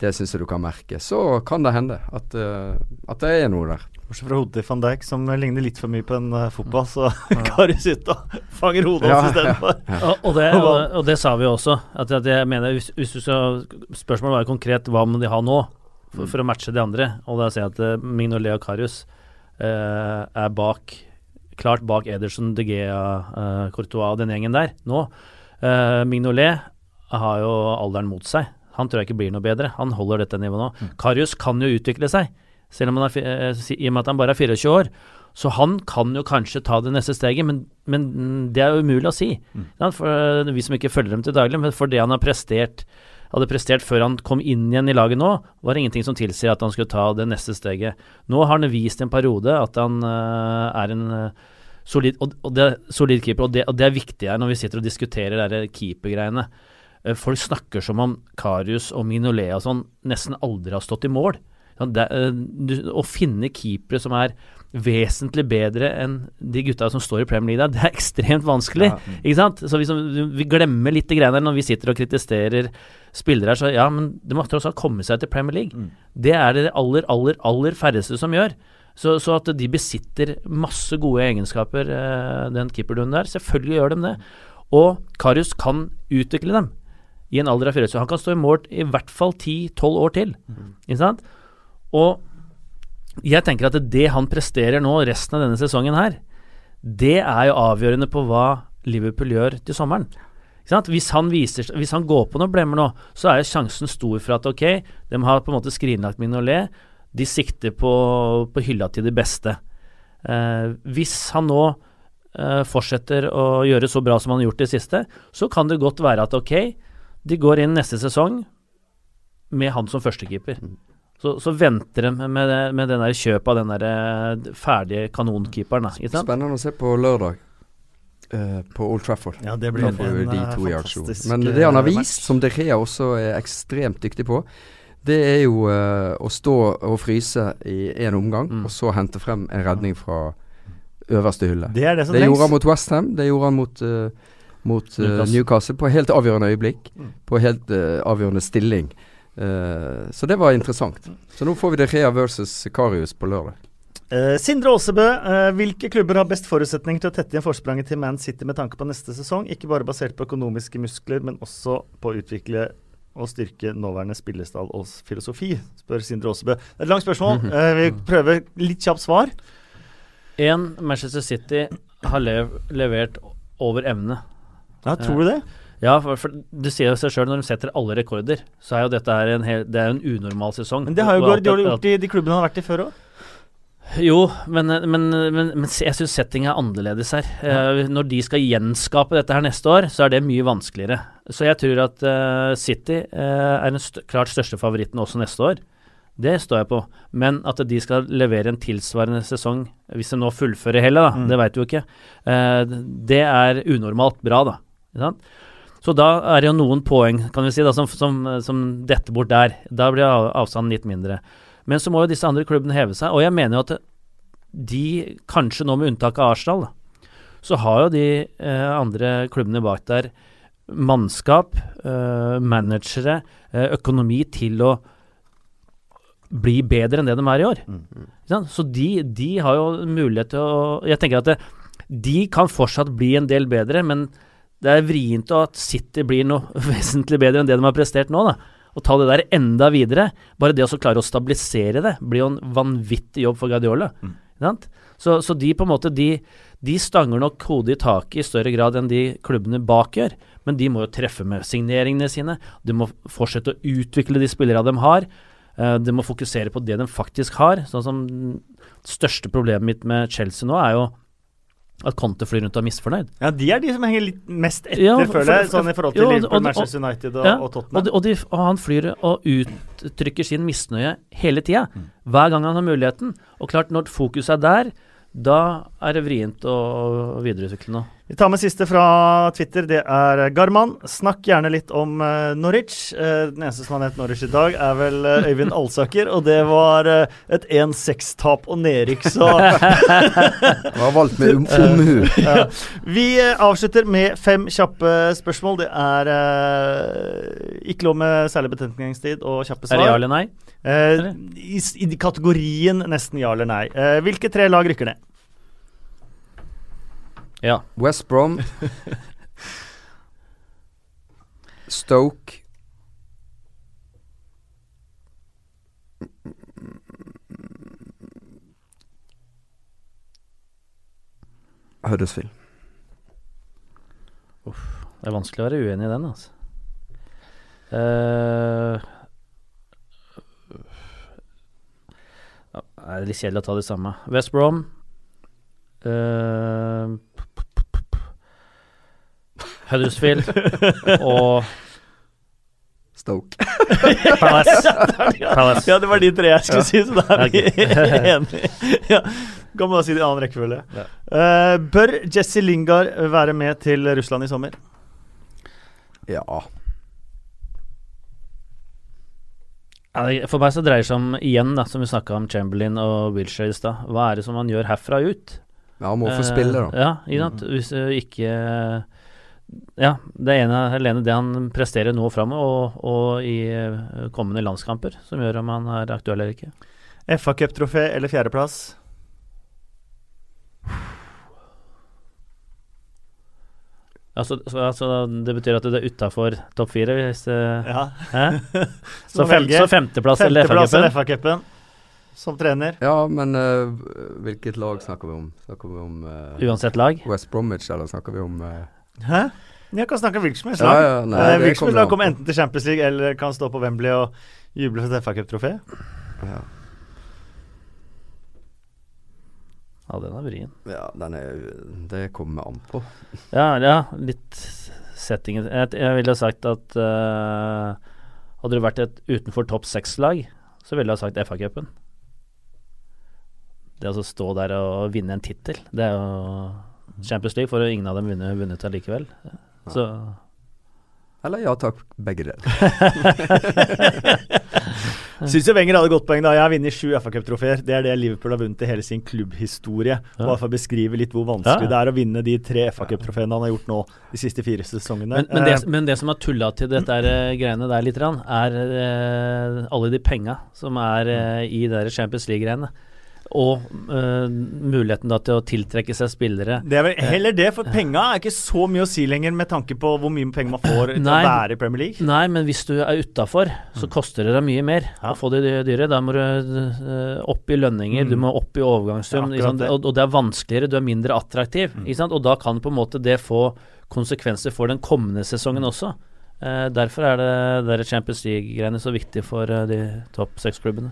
Det syns jeg du kan merke. Så kan det hende at, eh, at det er noe der. Bortsett fra hodet til van Dijk, som ligner litt for mye på en uh, fotball, så Karius ute og fanger hodet hans Ja, istedenfor. Og, og, det, og, og det sa vi jo også. At, at jeg mener, hvis, hvis du skal, Spørsmålet var konkret hva må de ha nå for, for å matche de andre. Og da ser jeg at uh, Mignolet og Karius uh, er bak klart bak Ederson, De Gea, uh, Courtois og den gjengen der nå. Uh, Mignolet har jo alderen mot seg. Han tror jeg ikke blir noe bedre. Han holder dette nivået nå. Karius kan jo utvikle seg, selv om han er, eh, i og med at han bare er 24 år. Så han kan jo kanskje ta det neste steget, men, men det er jo umulig å si. Ja, for eh, Vi som ikke følger dem til daglig, men for det han har prestert hadde prestert før han kom inn igjen i laget nå, var det ingenting som tilsier at han skulle ta det neste steget. Nå har han vist en periode at han uh, er en uh, solid, og, og det, solid keeper, og det, og det er viktig her når vi sitter og diskuterer de keepergreiene. Eh, folk snakker som om Karius og Minolea og sånn nesten aldri har stått i mål. Ja, det, eh, å finne keepere som er vesentlig bedre enn de gutta som står i Premier League, der, det er ekstremt vanskelig. Ikke sant? Så vi, som, vi glemmer litt greiene når vi sitter og kritiserer spillere her, så ja, men det må tross alt komme seg til Premier League. Det er det aller, aller, aller færreste som gjør. Så, så at de besitter masse gode egenskaper, eh, den keeperdunen der, selvfølgelig gjør de det. Og Karius kan utvikle dem i en alder av 24. Han kan stå i mål i hvert fall 10-12 år til. Ikke sant? Og jeg tenker at det han presterer nå resten av denne sesongen her, det er jo avgjørende på hva Liverpool gjør til sommeren. Hvis, han viser, hvis han går på noen blemmer nå, så er jo sjansen stor for at ok, de har på en måte skrinlagt Mignolet, de sikter på, på hylla til de beste. Eh, hvis han nå eh, fortsetter å gjøre så bra som han har gjort det siste, så kan det godt være at ok, de går inn neste sesong med han som førstekeeper. Så, så venter de med, det, med den der kjøpet av den der eh, ferdige kanonkeeperen. Ikke sant? Spennende å se på lørdag. Uh, på Old Trafford. Ja, det blir en de eh, aksjon. fantastisk Men det han har vist, som De Rea også er ekstremt dyktig på, det er jo uh, å stå og fryse i én omgang, Mm. og så hente frem en redning fra øverste hylle. Det er det som Det gjorde han mot Westham, det gjorde han mot, eh, mot eh, Newcastle. Newcastle på helt avgjørende øyeblikk. Mm. På helt eh, avgjørende stilling. Eh, så det var interessant. Så nå får vi det Rea versus Karius på lørdag. Uh, Sindre Aasebø, uh, hvilke klubber har best forutsetning til å tette igjen forspranget til Man City med tanke på neste sesong? Ikke bare basert på økonomiske muskler, men også på å utvikle og styrke nåværende spillestall og filosofi, spør Sindre Aasebø. Det er et langt spørsmål. Eh, vi prøver litt kjapt svar. En, Manchester City har lev, levert over evne. Ja, tror du det? Ja, for, for du sier jo seg sjøl når de setter alle rekorder, så er jo dette her en, hel, det er en unormal sesong. Men det har jo Guardiola gjort i de klubbene han har vært i før òg. Jo, men, men, men, men jeg syns setting er annerledes her. Ja. når de skal gjenskape dette her neste år, så er det mye vanskeligere. Så jeg tror at uh, City uh, er den st klart største favoritten også neste år. Det står jeg på. Men at de skal levere en tilsvarende sesong, hvis de nå fullfører hele, da, Mm. det veit du jo ikke, uh, det er unormalt bra, da. Så da er det jo noen poeng kan vi si, da, som, som, som detter bort der. Da blir avstanden litt mindre. Men så må jo disse andre klubbene heve seg, og jeg mener jo at de, kanskje nå med unntak av Arsenal, så har jo de eh, andre klubbene bak der mannskap, eh, managere, eh, økonomi til å bli bedre enn det de er i år. Mm, sant? Så de, de har jo mulighet til å Jeg tenker at det, de kan fortsatt bli en del bedre, men det er vrient at City blir noe vesentlig bedre enn det de har prestert nå. da Å ta det der enda videre. Bare det å så klare å stabilisere det, blir jo en vanvittig jobb for Guardiola. Mm. Så, så de på en måte de, de stanger nok hodet i taket i større grad enn de klubbene bak gjør. Men de må jo treffe med signeringene sine. De må fortsette å utvikle de spillerne de har. Eh, De må fokusere på det de faktisk har. Sånn som største problemet mitt med Chelsea nå er jo at Conte flyr rundt og er misfornøyd. Ja, de er de som henger litt mest etter, Ja, føler jeg. Sånn i forhold til og- Liverpool, og- Manchester United og, Ja, Tottenham. og, de, og han flyr og uttrykker sin misnøye hele tida. Hver gang han har muligheten. Og klart, når fokuset er der, da er det vrient å videreutvikle noe. Vi tar med siste fra Twitter. Det er Garman. Snakk gjerne litt om eh, Norwich. Eh, den eneste som har nevnt Norwich i dag, er vel eh, Øyvind Alsaker. Og det var eh, et 1-6-tap og nedrykk, så Det var valgt med omhu. omhu. ja. Vi eh, avslutter med fem kjappe spørsmål. Det er eh, ikke lov med særlig betenkningstid og kjappe svar. Er det ja eller nei? Eh, i, I kategorien nesten ja eller nei. Eh, hvilke tre lag rykker ned? Ja. West Brom. Stoke. Huddersfield. Det er vanskelig å være uenig i den, altså. Uh, ja, det er litt kjedelig å ta de samme. West Brom. eh, Huddersfield og Stoke. Palace. Palace. Ja, det var de tre jeg skulle si, så da er vi enige. Ja. Kan man da si det i annen rekkefølge. Ja. Uh, bør Jesse Lingard være med til Russland i sommer? Ja. For meg så dreier det seg om, igjen, da, som vi snakka om Chamberlain og Wilshere i stad, hva er det som man gjør herfra ut? Ja, må få spille, da. Eh, Ja, ikke sant. Hvis du ikke Ja, det ene er alene det han presterer nå framme, og, og i eh, kommende landskamper, som gjør om han er aktuell eller ikke. FA Cup-trofé eller fjerdeplass? Altså, så, altså, det betyr at du er utafor topp fire, hvis det Ja. Hæ? Så fem, så femteplass eller Femteplass eller FA-cupen? FA-cupen som trener. Ja, men uh, hvilket lag snakker vi om? Snakker vi om uh, Uansett lag. West Bromwich, eller snakker vi om eh, Hæ? Jeg kan snakke hvilket som helst lag. ja, nei, Eh, Hvilket som kommer helst lag kommer enten til Champions League eller kan stå på Wembley og juble for et FA-cup-trofé. ja. Ja, den er vrien. ja, den er Det kommer an på. Ja, ja, litt settingen Jeg, jeg ville ha sagt at uh, Hadde det vært et utenfor topp seks-lag, så ville jeg ha sagt FA-cupen. Det å stå der og vinne en tittel, det er jo Champions League for ingen av dem vunnet, vunnet allikevel. Så Eller ja takk, begge deler. Syns jo Wenger hadde godt poeng. da Jeg har vunnet sju FA-cuptrofeer. Det er det Liverpool har vunnet i hele sin klubbhistorie. Ja. Bare for å beskrive litt hvor vanskelig Ja. det er å vinne de tre FA-cuptrofeene han har gjort nå de siste fire sesongene. Men, men, det, Eh, men det som har tulla til dette er, eh, greiene der litt, er eh, alle de penga som er i de Champions League-greiene. Og uh, muligheten da til å tiltrekke seg spillere. det er vel heller det, for penga er ikke så mye å si lenger med tanke på hvor mye penger man får til Nei. å være i Premier League. Nei, men hvis du er utafor, så koster det deg mye mer Ja. å få de dyre. Da må du uh, opp i lønninger, du Mm. må opp i overgangssum, Ja, det. Og, og det er vanskeligere, du er mindre attraktiv. Sant? Og da kan på en måte det få konsekvenser for den kommende sesongen også. Uh, derfor er det der Champions League-greiene så viktig for eh, de topp seks-klubbene.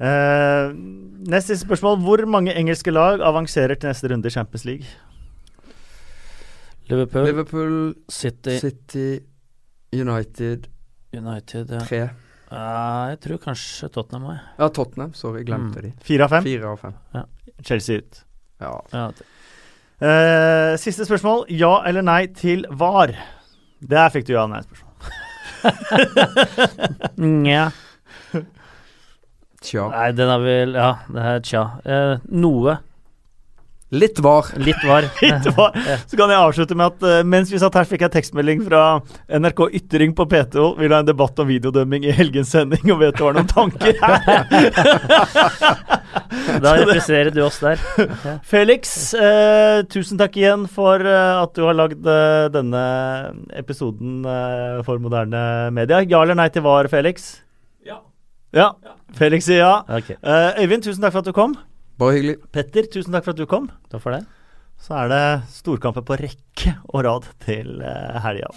Eh, neste spørsmål. Hvor mange engelske lag avanserer til neste runde i Champions League? Liverpool, Liverpool, City, City, United, United ja. tre. Uh, Jeg tror kanskje Tottenham òg, jeg. Ja, Tottenham. Sorry, glemte Mm. de. Fire av fem? Fire av fem. Chelsea ut. Ja. Ja. uh, siste spørsmål. Ja eller nei til VAR? Der fikk du ja eller nei-spørsmål. Nja. Tja. Nei, den er vel Ja, det er tja. Eh, noe. Litt var. Litt var. Litt VAR. Så kan jeg avslutte med at uh, mens vi satt her, fikk jeg tekstmelding fra NRK Ytring på P2. Vil ha en debatt om videodømming i helgens sending, og vet du har noen tanker her? Da representerer du oss der. Felix, uh, tusen takk igjen for uh, at du har lagd denne episoden for moderne media. Ja eller nei til VAR, Felix? Ja. Felix sier ja. Okay. Eh, Øyvind, tusen takk for at du kom. Bare hyggelig. Petter, tusen takk for at du kom. takk for det. Så er det storkamper på rekke og rad til eh, helga.